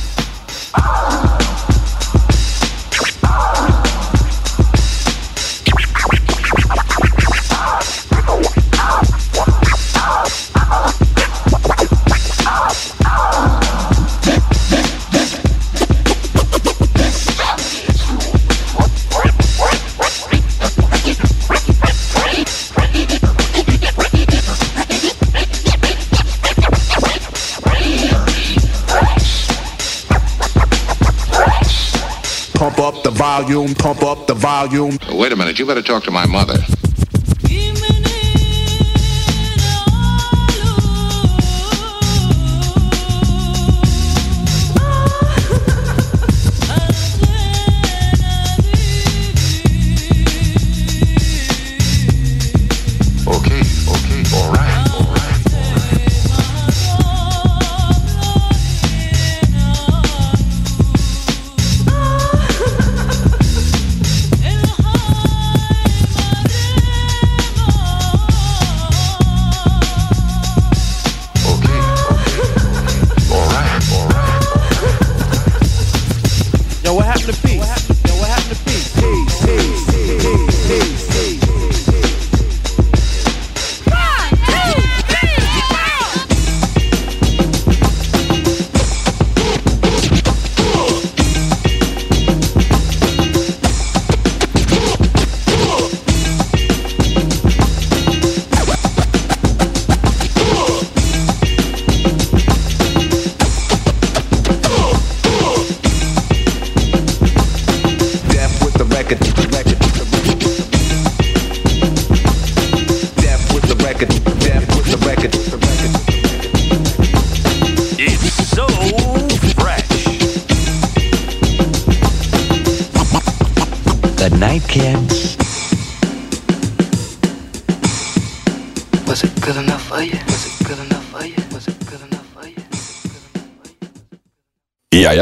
Volume, pump up the volume. Wait a minute, you better talk to my mother.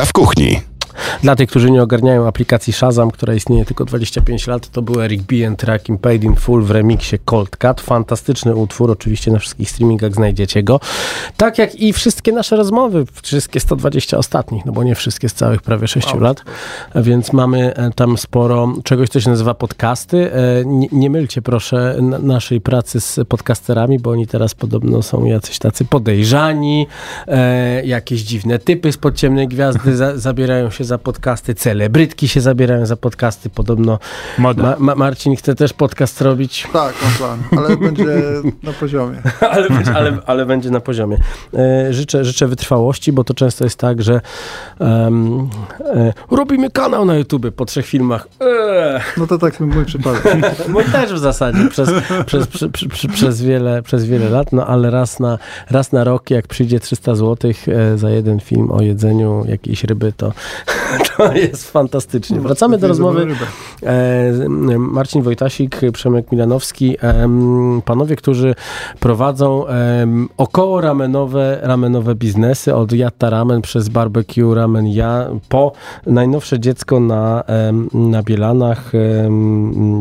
Jaja w kuchni. Dla tych, którzy nie ogarniają aplikacji Shazam, która istnieje tylko 25 lat, to był Eric B. and Tracking Paid in Full w remiksie Cold Cut. Fantastyczny utwór, oczywiście na wszystkich streamingach znajdziecie go. Tak jak i wszystkie nasze rozmowy, wszystkie 120 ostatnich, no bo nie wszystkie z całych prawie 6 lat, więc mamy e, tam sporo czegoś, co się nazywa podcasty. E, Nie, nie mylcie proszę na- naszej pracy z podcasterami, bo oni teraz podobno są jacyś tacy podejrzani, e, jakieś dziwne typy z ciemnej gwiazdy za, zabierają się za podcasty, celebrytki się zabierają za podcasty, podobno Moda. Ma, Ma, Marcin chce też podcast robić, (laughs) Tak, mam plan, ale będzie na poziomie. (laughs) ale, będzie- ale, ale będzie na poziomie. E, życzę, życzę wytrwałości, bo to często jest tak, że em, e, robimy kanał na YouTube po trzech filmach. Eee. No to tak mój przypadek. (laughs) Mój też w zasadzie przez, przez, przy, przy, przy, przez, wiele, przez wiele lat, no ale raz na, raz na rok, jak przyjdzie 300 zł e, za jeden film o jedzeniu jakiejś ryby, to, (laughs) to jest fantastycznie. Wracamy do rozmowy. E, Marcin Wojtasik, Przemek Milanowski, panowie, którzy prowadzą około ramenowe, ramenowe biznesy, od Jatta Ramen przez Barbecue Ramen Ja, po najnowsze dziecko na, na Bielanach,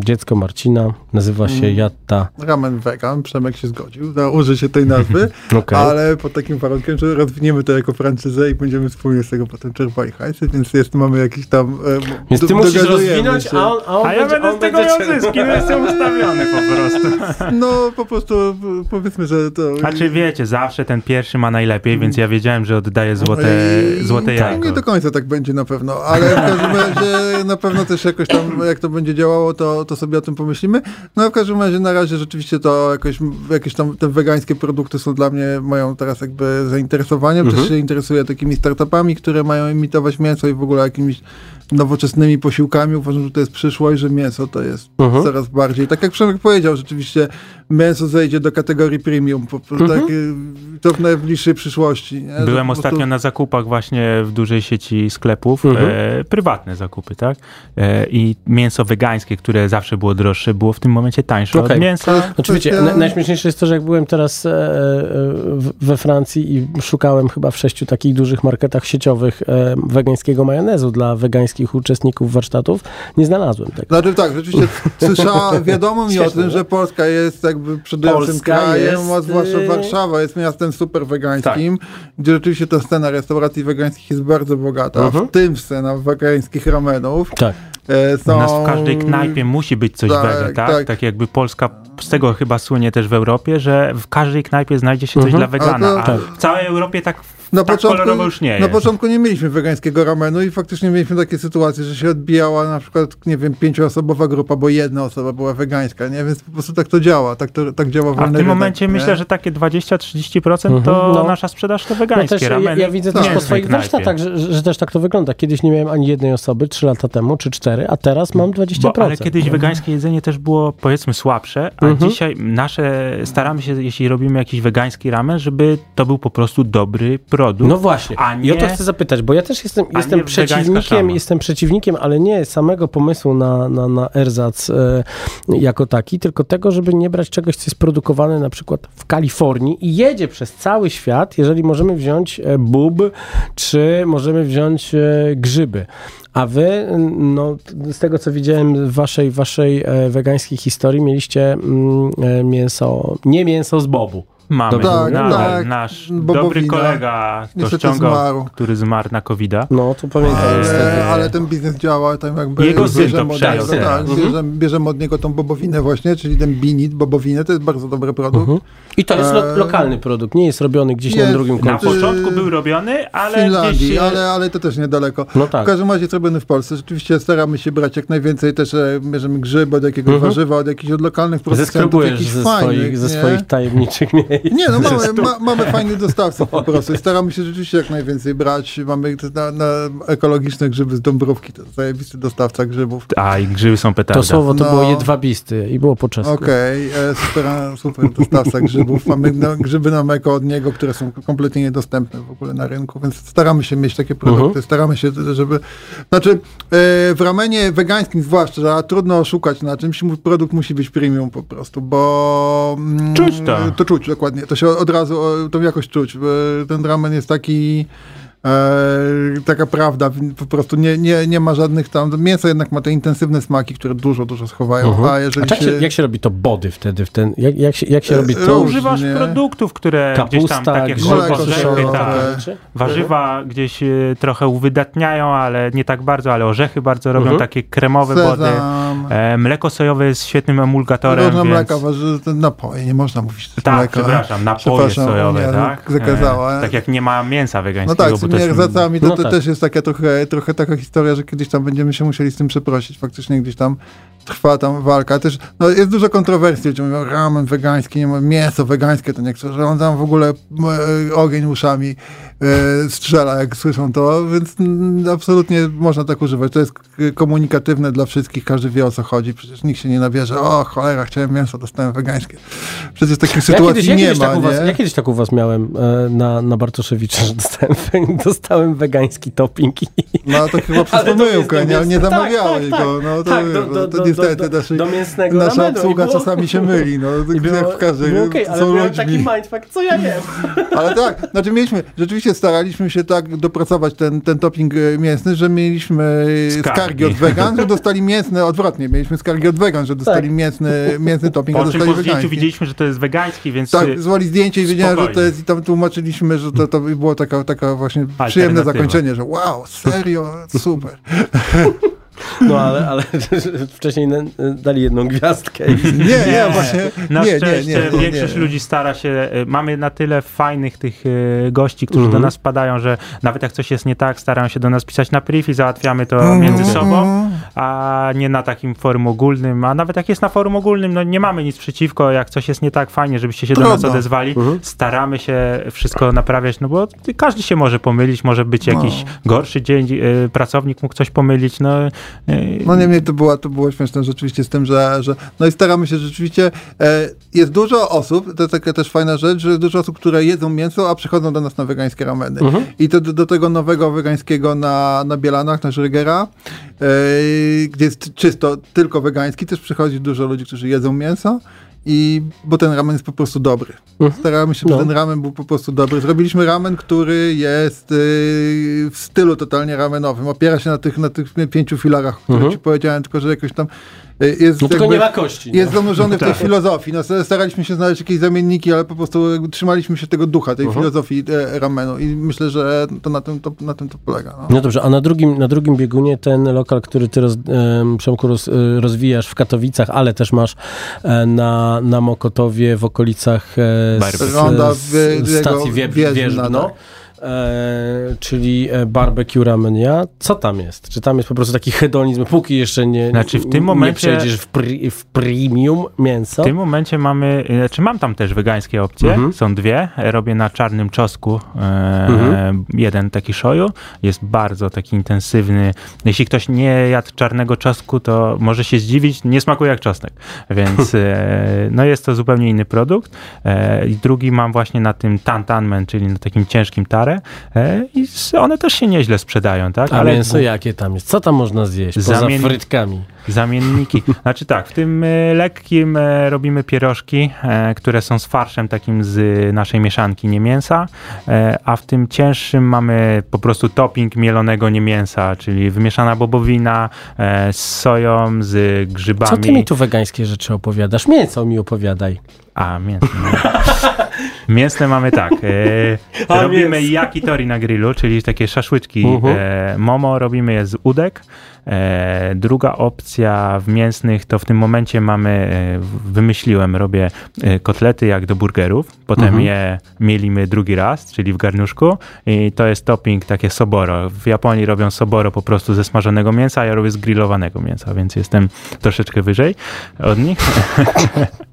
dziecko Marcina, nazywa się Mm. Jatta. Ramen vegan, Przemek się zgodził na użycie tej nazwy, (laughs) Okej. ale pod takim warunkiem, że rozwiniemy to jako franczyzę i będziemy wspólnie z tego potem czerpali hajsy, więc jest, mamy jakiś tam... e, Więc ty musisz rozwinąć, się. a on, a on A ja będzie, będę on z tego miał zyski, no jestem ustawiony po prostu. (laughs) No po prostu e, powiedzmy, że to... Znaczy wiecie, zawsze ten pierwszy ma najlepiej, więc ja wiedziałem, że oddaję złote, złote tak, jajko. Nie do końca tak będzie na pewno, ale w każdym razie na pewno też jakoś tam, jak to będzie działało, to, to sobie o tym pomyślimy. No a w każdym razie na razie rzeczywiście to jakoś, jakieś tam te wegańskie produkty są dla mnie, mają teraz jakby zainteresowanie. Mhm. Też się interesuję takimi startupami, które mają imitować mięso i w ogóle procurar. Nowoczesnymi posiłkami. Uważam, że to jest przyszłość, że mięso to jest Mhm. coraz bardziej. Tak jak Przemek powiedział, rzeczywiście mięso zejdzie do kategorii premium. Po, po, Mhm. tak, y, to w najbliższej przyszłości. Nie? Byłem prostu- ostatnio na zakupach właśnie w dużej sieci sklepów, Mhm. e, prywatne zakupy, tak? E, I mięso wegańskie, które zawsze było droższe, było w tym momencie tańsze Okej. od mięsa. Znaczy wiecie, Kwestia- na, najśmieszniejsze jest to, że jak byłem teraz e, e, we Francji i szukałem chyba w sześciu takich dużych marketach sieciowych e, wegańskiego majonezu dla wegańskich uczestników warsztatów, nie znalazłem tego. Znaczy tak, rzeczywiście (laughs) słyszałem, wiadomo mi o tym, że Polska jest jakby przodującym Polska krajem, jest, a zwłaszcza y- Warszawa jest miastem super wegańskim, Tak. gdzie rzeczywiście ta scena restauracji wegańskich jest bardzo bogata, Mhm. w tym scena wegańskich ramenów. Tak. E, U są... nas w każdej knajpie musi być coś Tak, wege, tak? tak. tak? jakby Polska z tego chyba słynie też w Europie, że w każdej knajpie znajdzie się coś Mhm. dla wegana, A to- a w całej Europie tak, Na tak początku, już nie na jest. początku nie mieliśmy wegańskiego ramenu i faktycznie mieliśmy takie sytuacje, że się odbijała na przykład, nie wiem, pięcioosobowa grupa, bo jedna osoba była wegańska, nie? Więc po prostu tak to działa, tak, to, tak działa A w tym momencie nie? myślę, że takie 20-30% to Mhm, no. nasza sprzedaż to No wegańskie też, ja, rameny. ja widzę w też po swoich warsztatach, że, że, też tak to wygląda. Kiedyś nie miałem ani jednej osoby, trzy lata temu, czy cztery, a teraz mam 20%. Bo, ale kiedyś wegańskie jedzenie też było powiedzmy słabsze, a Mhm. dzisiaj nasze, staramy się, jeśli robimy jakiś wegański ramen, żeby to był po prostu dobry produkt. No właśnie. A I o to nie- chcę zapytać, bo ja też jestem, jestem nie przeciwnikiem, jestem przeciwnikiem, ale nie samego pomysłu na, na, na erzac e, jako taki, tylko tego, żeby nie brać czegoś, co jest produkowane na przykład w Kalifornii i jedzie przez cały świat, jeżeli możemy wziąć e, bób, czy możemy wziąć e, grzyby. A wy, no, z tego co widziałem w waszej, waszej e, wegańskiej historii, mieliście mm, mięso, nie mięso z bobu. Mamy. Dobrze Tak, Nadal tak. Nasz Bobowina. dobry kolega to ściągał, zmarł. który zmarł na covid No, to pamiętam. Ale, ale ten biznes działa tam jakby Jego syn to bierzemy od przejął tak, Mhm. bierzemy, bierzemy od niego tą bobowinę właśnie, czyli ten binit, bobowinę, to jest bardzo dobry produkt. Mhm. I to jest lo- E, lokalny produkt, nie jest robiony gdzieś na jest. drugim Na końcu. początku był robiony, W ale Finlandii, gdzieś... ale, ale to też niedaleko. No tak. W każdym razie jest robiony w Polsce. Rzeczywiście staramy się brać jak najwięcej też e, bierzemy grzyby od jakiegoś Mhm. warzywa, od jakichś od lokalnych producentów, jakichś ze fajnych, swoich, ze nie? swoich tajemniczych miejsc. Nie, no (laughs) mamy, ma, mamy fajnych dostawców po prostu i staramy się rzeczywiście jak najwięcej brać. Mamy na, na ekologiczne grzyby z Dąbrówki, to jest zajebisty dostawca grzybów. A, i grzyby są petarda. To słowo to No. było jedwabisty i było po czesku. Okej, e, super, super dostawca grzybów. Mamy no, grzyby na meko od niego, które są kompletnie niedostępne w ogóle na rynku, więc staramy się mieć takie produkty. Mhm. Staramy się, żeby... Znaczy, e, w ramenie wegańskim zwłaszcza, a trudno oszukać na czymś, produkt musi być premium po prostu, bo... mm, Czuć to. To czuć, dokładnie. To się od razu, o, to jakoś czuć. bo Ten ramen jest taki... E, taka prawda, po prostu nie, nie, nie ma żadnych tam, mięso jednak ma te intensywne smaki, które dużo, dużo schowają, Mhm. a A jeżeli jak, się, się... jak się robi to body wtedy? W ten, jak, jak, się, jak się E, robi to? Używasz produktów, które gdzieś tam, Kapusta, tak jak orzechy, tak. Warzywa gdzieś e, trochę uwydatniają, ale nie tak bardzo, ale orzechy bardzo robią Mhm. takie kremowe body. Sezam, E, mleko sojowe jest świetnym emulgatorem, różne więc... mleka, warzy, napoje, nie można mówić Tak, mleka. przepraszam, napoje Przepraszam, sojowe, Unia tak? Zakazała. E, tak jak nie ma mięsa no wegańskiego, tak, tymi też- erzacami to, no to tak. też jest taka trochę, trochę taka historia, że kiedyś tam będziemy się musieli z tym przeprosić. Faktycznie gdzieś tam trwa tam walka. Też no, jest dużo kontrowersji, ludzie mówią ramen wegański, nie ma mięso wegańskie, to niektórzy, że on tam w ogóle e, ogień uszami e, strzela, jak słyszą to, więc mm, absolutnie można tak używać. To jest komunikatywne dla wszystkich, każdy wie o co chodzi. Przecież nikt się nie nabierze, o cholera, chciałem mięso, dostałem wegańskie. Przecież takich Ja sytuacji kiedyś, ja, nie kiedyś ma, tak u was, nie? ja kiedyś tak u was miałem e, na, na Bartoszewicza, (laughs) że dostałem, dostałem wegański topping. i- No to chyba (laughs) przez pomyłkę, do nie, nie mięsa- zamawiałeś tak, tak, go. No to, tak, do- no, do- to do- niestety do- nasi, do mięsnego nasza obsługa było- czasami się myli. No, (laughs) I było, jak w każdej, było okej, ale miałem ludźmi. taki mindfuck, co ja jem? (laughs) Ale tak, znaczy mieliśmy, rzeczywiście staraliśmy się tak dopracować ten, ten topping e, mięsny, że mieliśmy Skargi. skargi, od wegan, że dostali mięsne, odwrotnie, mieliśmy skargi od wegan, że dostali Tak. mięsny, mięsny topping, a Po czym dostali po zdjęciu wegański. widzieliśmy, że to jest wegański, więc Tak, zwali zdjęcie i wiedziałem, że to jest i tam tłumaczyliśmy, że to, to było taka, taka właśnie przyjemne zakończenie, że wow, serio, super. (laughs) No ale, ale (laughs) wcześniej dali jedną gwiazdkę. I... Nie, nie, właśnie, Na nie, nie, szczęście nie, nie, większość nie. ludzi stara się, y, mamy na tyle fajnych tych y, gości, którzy Mhm. do nas wpadają, że nawet jak coś jest nie tak, starają się do nas pisać na priv i załatwiamy to Mhm. między sobą, a nie na takim forum ogólnym, a nawet jak jest na forum ogólnym, no nie mamy nic przeciwko, jak coś jest nie tak, fajnie, żebyście się do nas Trudno. odezwali, Mhm. staramy się wszystko naprawiać, no bo każdy się może pomylić, może być jakiś gorszy dzień, y, pracownik mógł coś pomylić, no, No niemniej to była, to było śmieszne rzeczywiście z tym, że, że no i staramy się rzeczywiście, e, jest dużo osób, to jest taka też fajna rzecz, że jest dużo osób, które jedzą mięso, a przychodzą do nas na wegańskie rameny. I to do, do tego nowego wegańskiego na, na Bielanach, na Żrygera, e, gdzie jest czysto tylko wegański, też przychodzi dużo ludzi, którzy jedzą mięso. I bo ten ramen jest po prostu dobry. Staramy się, No. by ten ramen był po prostu dobry. Zrobiliśmy ramen, który jest y, w stylu totalnie ramenowym. Opiera się na tych, na tych pięciu filarach, o których Mhm. ci powiedziałem, tylko że jakoś tam jest. No tylko jakby- nie ma kości. Jest no. zanurzony w tej Tak. filozofii. No, staraliśmy się znaleźć jakieś zamienniki, ale po prostu jakby trzymaliśmy się tego ducha, tej Mhm. filozofii e, ramenu. I myślę, że to na tym to, na tym to polega. No. No dobrze, a na drugim, na drugim biegunie ten lokal, który ty roz, em, Przemku roz, y, rozwijasz w Katowicach, ale też masz e, na, na Mokotowie w okolicach e, Ronda s, w- stacji jego wie, Wieżna, Wierzbno. tak. E, czyli e, barbecue ramenia. Co tam jest? Czy tam jest po prostu taki hedonizm, póki jeszcze nie, Znaczy, w tym nie momencie- przejdziesz w, pri, w premium mięso? W tym momencie mamy, znaczy mam tam też wegańskie opcje, Mhm. są dwie, robię na czarnym czosku e, Mhm. jeden taki shoyu, jest bardzo taki intensywny, jeśli ktoś nie jadł czarnego czosnku, to może się zdziwić, nie smakuje jak czosnek, więc (laughs) e, no jest to zupełnie inny produkt e, i drugi mam właśnie na tym tantanmen, czyli na takim ciężkim tare e, i one też się nieźle sprzedają, tak? A mięso jakie tam jest? Co tam można zjeść poza Zamien- frytkami? Zamienniki. (laughs) Znaczy tak, w tym e, lekkim e, robimy pierożki, które są z farszem takim z naszej mieszanki nie mięsa, a w tym cięższym mamy po prostu topping mielonego nie mięsa, czyli wymieszana bobowina z soją, z grzybami. Co ty mi tu wegańskie rzeczy opowiadasz? Mięso mi opowiadaj. A, mięsne. (laughs) Mięsne mamy tak. E, robimy yakitori na grillu, czyli takie szaszłyczki. Mhm. E, momo robimy je z udek. E, druga opcja w mięsnych to w tym momencie mamy, e, wymyśliłem, robię e, kotlety jak do burgerów. Potem Mhm. je mielimy drugi raz, czyli w garnuszku. I to jest topping takie soboro. W Japonii robią soboro po prostu ze smażonego mięsa, a ja robię z grillowanego mięsa, więc jestem troszeczkę wyżej od nich. (laughs)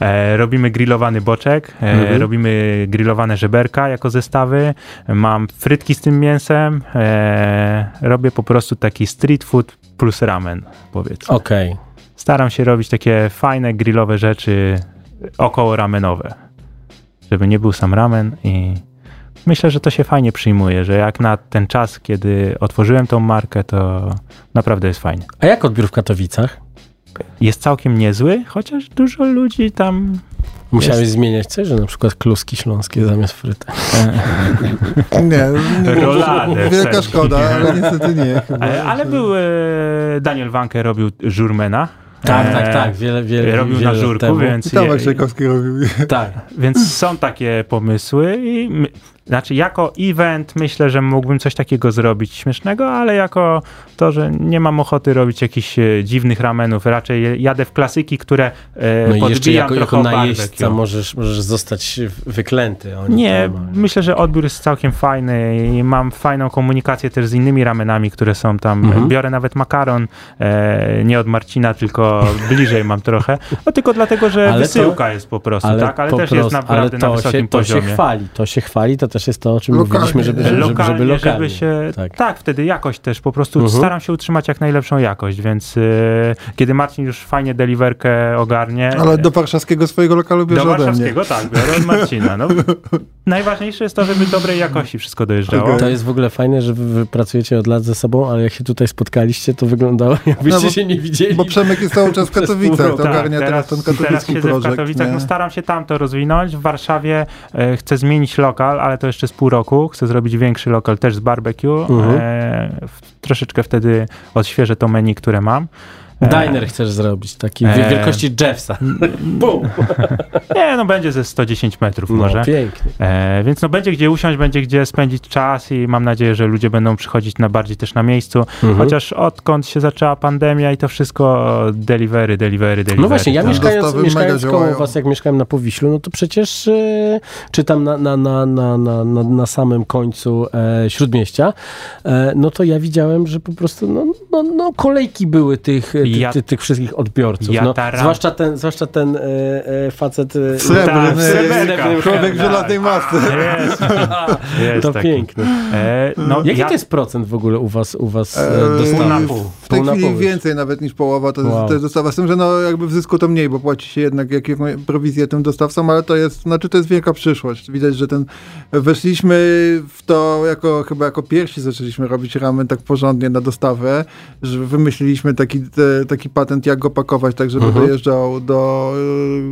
E, robimy grillowany boczek, e, Mhm. robimy grillowane żeberka jako zestawy, mam frytki z tym mięsem, e, robię po prostu taki street food plus ramen, powiedzmy. Okej. Staram się robić takie fajne grillowe rzeczy około ramenowe, żeby nie był sam ramen i myślę, że to się fajnie przyjmuje, że jak na ten czas, kiedy otworzyłem tą markę, to naprawdę jest fajnie. A jak odbiór w Katowicach? Jest całkiem niezły, chociaż dużo ludzi tam Musiałeś Jest. zmieniać coś, że na przykład kluski śląskie zamiast frytek. (laughs) Nie, w wielka sensie. szkoda, ale niestety nie. Chyba. Ale, ale był e, Daniel Wanke robił żurmena Tak, E, tak, tak, wiele, wiele Robił wiele na żurku, temu. więc... I Tomek Czajkowski robił. Tak. Więc są takie pomysły i my, znaczy jako event myślę, że mógłbym coś takiego zrobić śmiesznego, ale jako to, że nie mam ochoty robić jakichś e, dziwnych ramenów, raczej jadę w klasyki, które e, No i jeszcze jako, jako najeźdźca możesz, możesz zostać wyklęty. Oni Nie, tam, myślę, że odbiór jest całkiem fajny i mam fajną komunikację też z innymi ramenami, które są tam. Mhm. Biorę nawet makaron, e, nie od Marcina, tylko bliżej mam trochę. No tylko dlatego, że Ale to- wysyłka jest po prostu, tak? Ale też jest prostu- naprawdę ale to na wysokim się, to poziomie. się chwali, to się chwali, to też jest to, o czym Lokalnie, mówiliśmy, żeby, żeby, żeby, żeby lokalnie, lokalnie. żeby się. Tak. Tak. wtedy jakość też. Po prostu Mhm. staram się utrzymać jak najlepszą jakość, więc e, kiedy Marcin już fajnie deliverkę ogarnie. Ale do warszawskiego swojego lokalu bierze do warszawskiego, tak, biorę od Marcina. No. (laughs) Najważniejsze jest to, żeby dobrej jakości wszystko dojeżdżało. To jest w ogóle fajne, że wy, wy pracujecie od lat ze sobą, ale jak się tutaj spotkaliście, to wyglądało (laughs) jakbyście No bo- się nie widzieli. Bo Przemek jest cały czas w (laughs) Katowicach, to ogarnia teraz, ten teraz katowicki siedzę w projekt. Katowicach, nie? no staram się tam to rozwinąć. W Warszawie e, chcę zmienić lokal, ale to jeszcze z pół roku. Chcę zrobić większy lokal też z barbecue. Mhm. E, w, troszeczkę wtedy odświeżę to menu, które mam. E, Diner chcesz zrobić, taki E, wielkości Jeffsa. (laughs) Bum! Nie, no będzie ze 110 metrów No, może. pięknie. E, więc no będzie gdzie usiąść, będzie gdzie spędzić czas i mam nadzieję, że ludzie będą przychodzić na bardziej też na miejscu. Mhm. Chociaż odkąd się zaczęła pandemia i to wszystko delivery, delivery, delivery. No właśnie, ja tak. mieszkając, mieszkając koło was, jak mieszkałem na Powiślu, no to przecież e, czy tam na, na, na, na, na, na, na samym końcu e, Śródmieścia, e, no to ja widziałem, że po prostu no, no, no kolejki były tych, ty, Ja- ty, tych wszystkich odbiorców. Ja no, taram- zwłaszcza ten, zwłaszcza ten e, e, facet e, Srebrny, tak, w srebrnym człowiek w hełmie. żelaznej masce. Jest, jest To taki. piękne. E, no, Jaki ja, to jest procent w ogóle u was, u was e, Eee, dostawy? pół. W tej chwili więcej nawet niż połowa to, Wow. jest, to jest dostawa. Z tym, że no jakby w zysku to mniej, bo płaci się jednak jakieś prowizje tym dostawcom, ale to jest, znaczy to jest wielka przyszłość. Widać, że ten, weszliśmy w to jako, chyba jako pierwsi zaczęliśmy robić ramen tak porządnie na dostawę, że wymyśliliśmy taki, te, taki patent, jak go pakować, tak żeby Mhm. dojeżdżał do,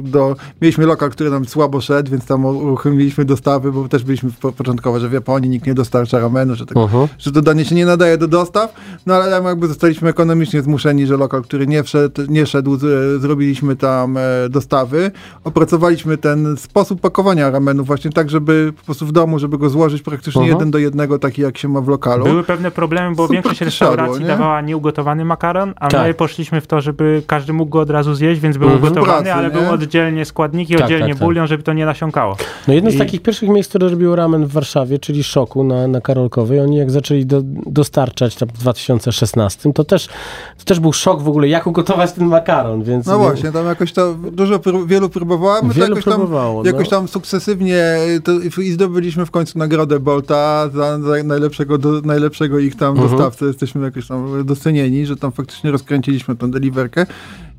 do, mieliśmy lokal, który nam słabo szedł, więc tam uruchomiliśmy dostawy, bo też byliśmy po- początkowo, że w Japonii nikt nie dostarcza ramenu, że tak Mhm. że to danie się nie nadaje do dostaw, no ale tam jakby zostaliśmy ekonomicznie zmuszeni, że lokal, który nie wszedł, nie szedł, z, zrobiliśmy tam e, dostawy, opracowaliśmy ten sposób pakowania ramenu właśnie tak, żeby po prostu w domu, żeby go złożyć praktycznie Mhm. jeden do jednego, taki jak się ma w lokalu. Były pewne problemy, bo Super większość restauracji siadło, nie? dawała nieugotowany makaron, a Tak. my poszliśmy w to, żeby każdy mógł go od razu zjeść, więc był Mhm. ugotowany, Pracy, ale nie? były oddzielnie składniki, Tak, oddzielnie tak, tak. bulion, żeby to nie nasiąkało. No jedno z I- takich pierwszych miejsc, które robiło ramen w Warszawie, czyli Szoku na, na Karolkowej, oni jak zaczęli do, dostarczać tam w 2016, to też, to też był szok w ogóle, jak ugotować ten makaron, więc... No właśnie, tam jakoś to dużo, prób- wielu próbowało, my to Wielu jakoś tam, próbowało, no. jakoś tam sukcesywnie to, i zdobyliśmy w końcu nagrodę Bolta za, za najlepszego, do, najlepszego ich tam Mhm. dostawcę. Jesteśmy jakoś tam docenieni, że tam faktycznie rozkręciliśmy tą deliverkę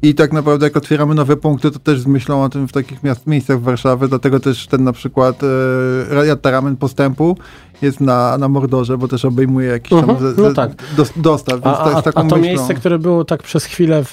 i tak naprawdę jak otwieramy nowe punkty, to też z myślą o tym w takich miast, miejscach w Warszawie, dlatego też ten na przykład e, Ramen Postępu jest na, na Mordorze, bo też obejmuje jakiś tam Mhm, ze, no tak. dos, dostaw, A, to a, a to myślą. miejsce, które było tak przez chwilę w,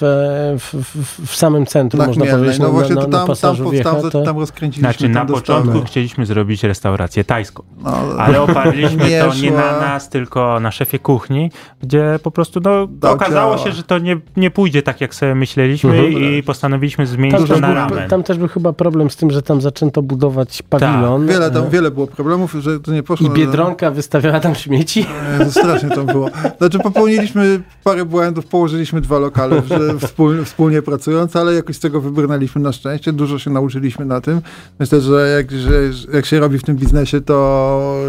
w, w, w samym centrum, na można Chmielnej. powiedzieć, no na, właśnie na, to tam, tam, tam, Wiecha, tam, to... tam rozkręciliśmy Znaczy na dostawę. początku chcieliśmy zrobić restaurację tajską, No, ale (laughs) oparliśmy nie to nie szła. na nas, tylko na szefie kuchni, gdzie po prostu no, Dał okazało ciała. się, że to nie, nie pójdzie tak, jak sobie myśleliśmy Mhm. i postanowiliśmy zmienić Tam to na ramen. tam też był chyba problem z tym, że tam zaczęto budować pawilon. Wiele, tam, e, wiele było problemów, że to nie poszło. I Biedronka wystawiała tam śmieci. Jezu, strasznie tam było. Znaczy popełniliśmy parę błędów, położyliśmy dwa lokale że wspólnie, wspólnie pracując, ale jakoś z tego wybrnęliśmy na szczęście. Dużo się nauczyliśmy na tym. Myślę, że jak, że jak się robi w tym biznesie, to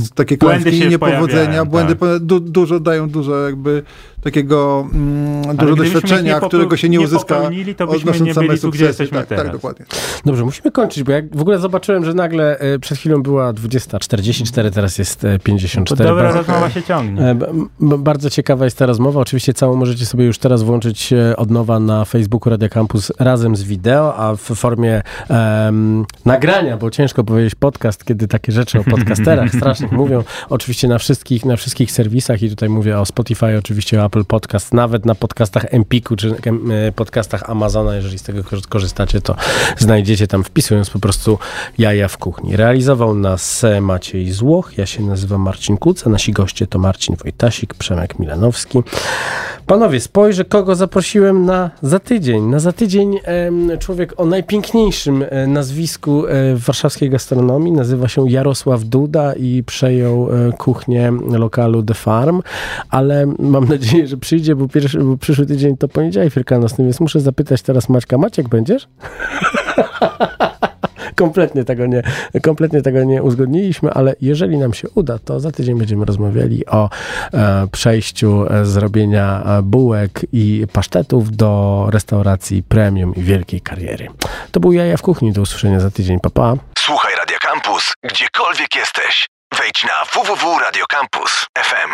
y, takie Błędy klęski niepowodzenia, pojawiają, błędy tak. po, du, dużo dają dużo jakby takiego mm, dużo doświadczenia, którego się nie, nie uzyska popełnili, to byśmy odnosząc nie same byli tu, gdzie jesteśmy tak, teraz. Tak, dokładnie. Dobrze, musimy kończyć, bo jak w ogóle zobaczyłem, że nagle e, przed chwilą była 20.44, teraz jest e, To 54. dobra Bardzo- rozmowa się ciągnie. E, Bardzo ciekawa jest ta rozmowa. Oczywiście całą możecie sobie już teraz włączyć e, od nowa na Facebooku Radio Campus razem z wideo, a w formie em, nagrania, bo ciężko powiedzieć podcast, kiedy takie rzeczy o podcasterach (laughs) strasznych mówią. Oczywiście na wszystkich, na wszystkich serwisach i tutaj mówię o Spotify, oczywiście o Apple Podcast, nawet na podcastach Empiku czy e, podcastach Amazona, jeżeli z tego korzy- korzystacie, to znajdziecie tam wpisując po prostu jaja w kuchni. Realizował nas Maciej Złoch, ja się nazywam Marcin Kuc, a nasi goście to Marcin Wojtasik, Przemek Milanowski. Panowie, spojrzę, kogo zaprosiłem na za tydzień. Na za tydzień człowiek o najpiękniejszym e, nazwisku e, w warszawskiej gastronomii. Nazywa się Jarosław Duda i przejął kuchnię lokalu The Farm, ale mam nadzieję, że przyjdzie, bo, pierwszy, bo przyszły tydzień to poniedziałek wielkanocny, więc muszę zapytać teraz Maćka. Maciek, będziesz? (laughs) kompletnie tego nie, kompletnie tego nie uzgodniliśmy, ale jeżeli nam się uda, to za tydzień będziemy rozmawiali o e, przejściu e, z robienia e, bułek i pasztetów do restauracji premium i wielkiej kariery. To był Jaja w Kuchni. Do usłyszenia za tydzień. Pa, pa. Słuchaj Radio Campus, gdziekolwiek jesteś. Wejdź na www.radiocampus.fm.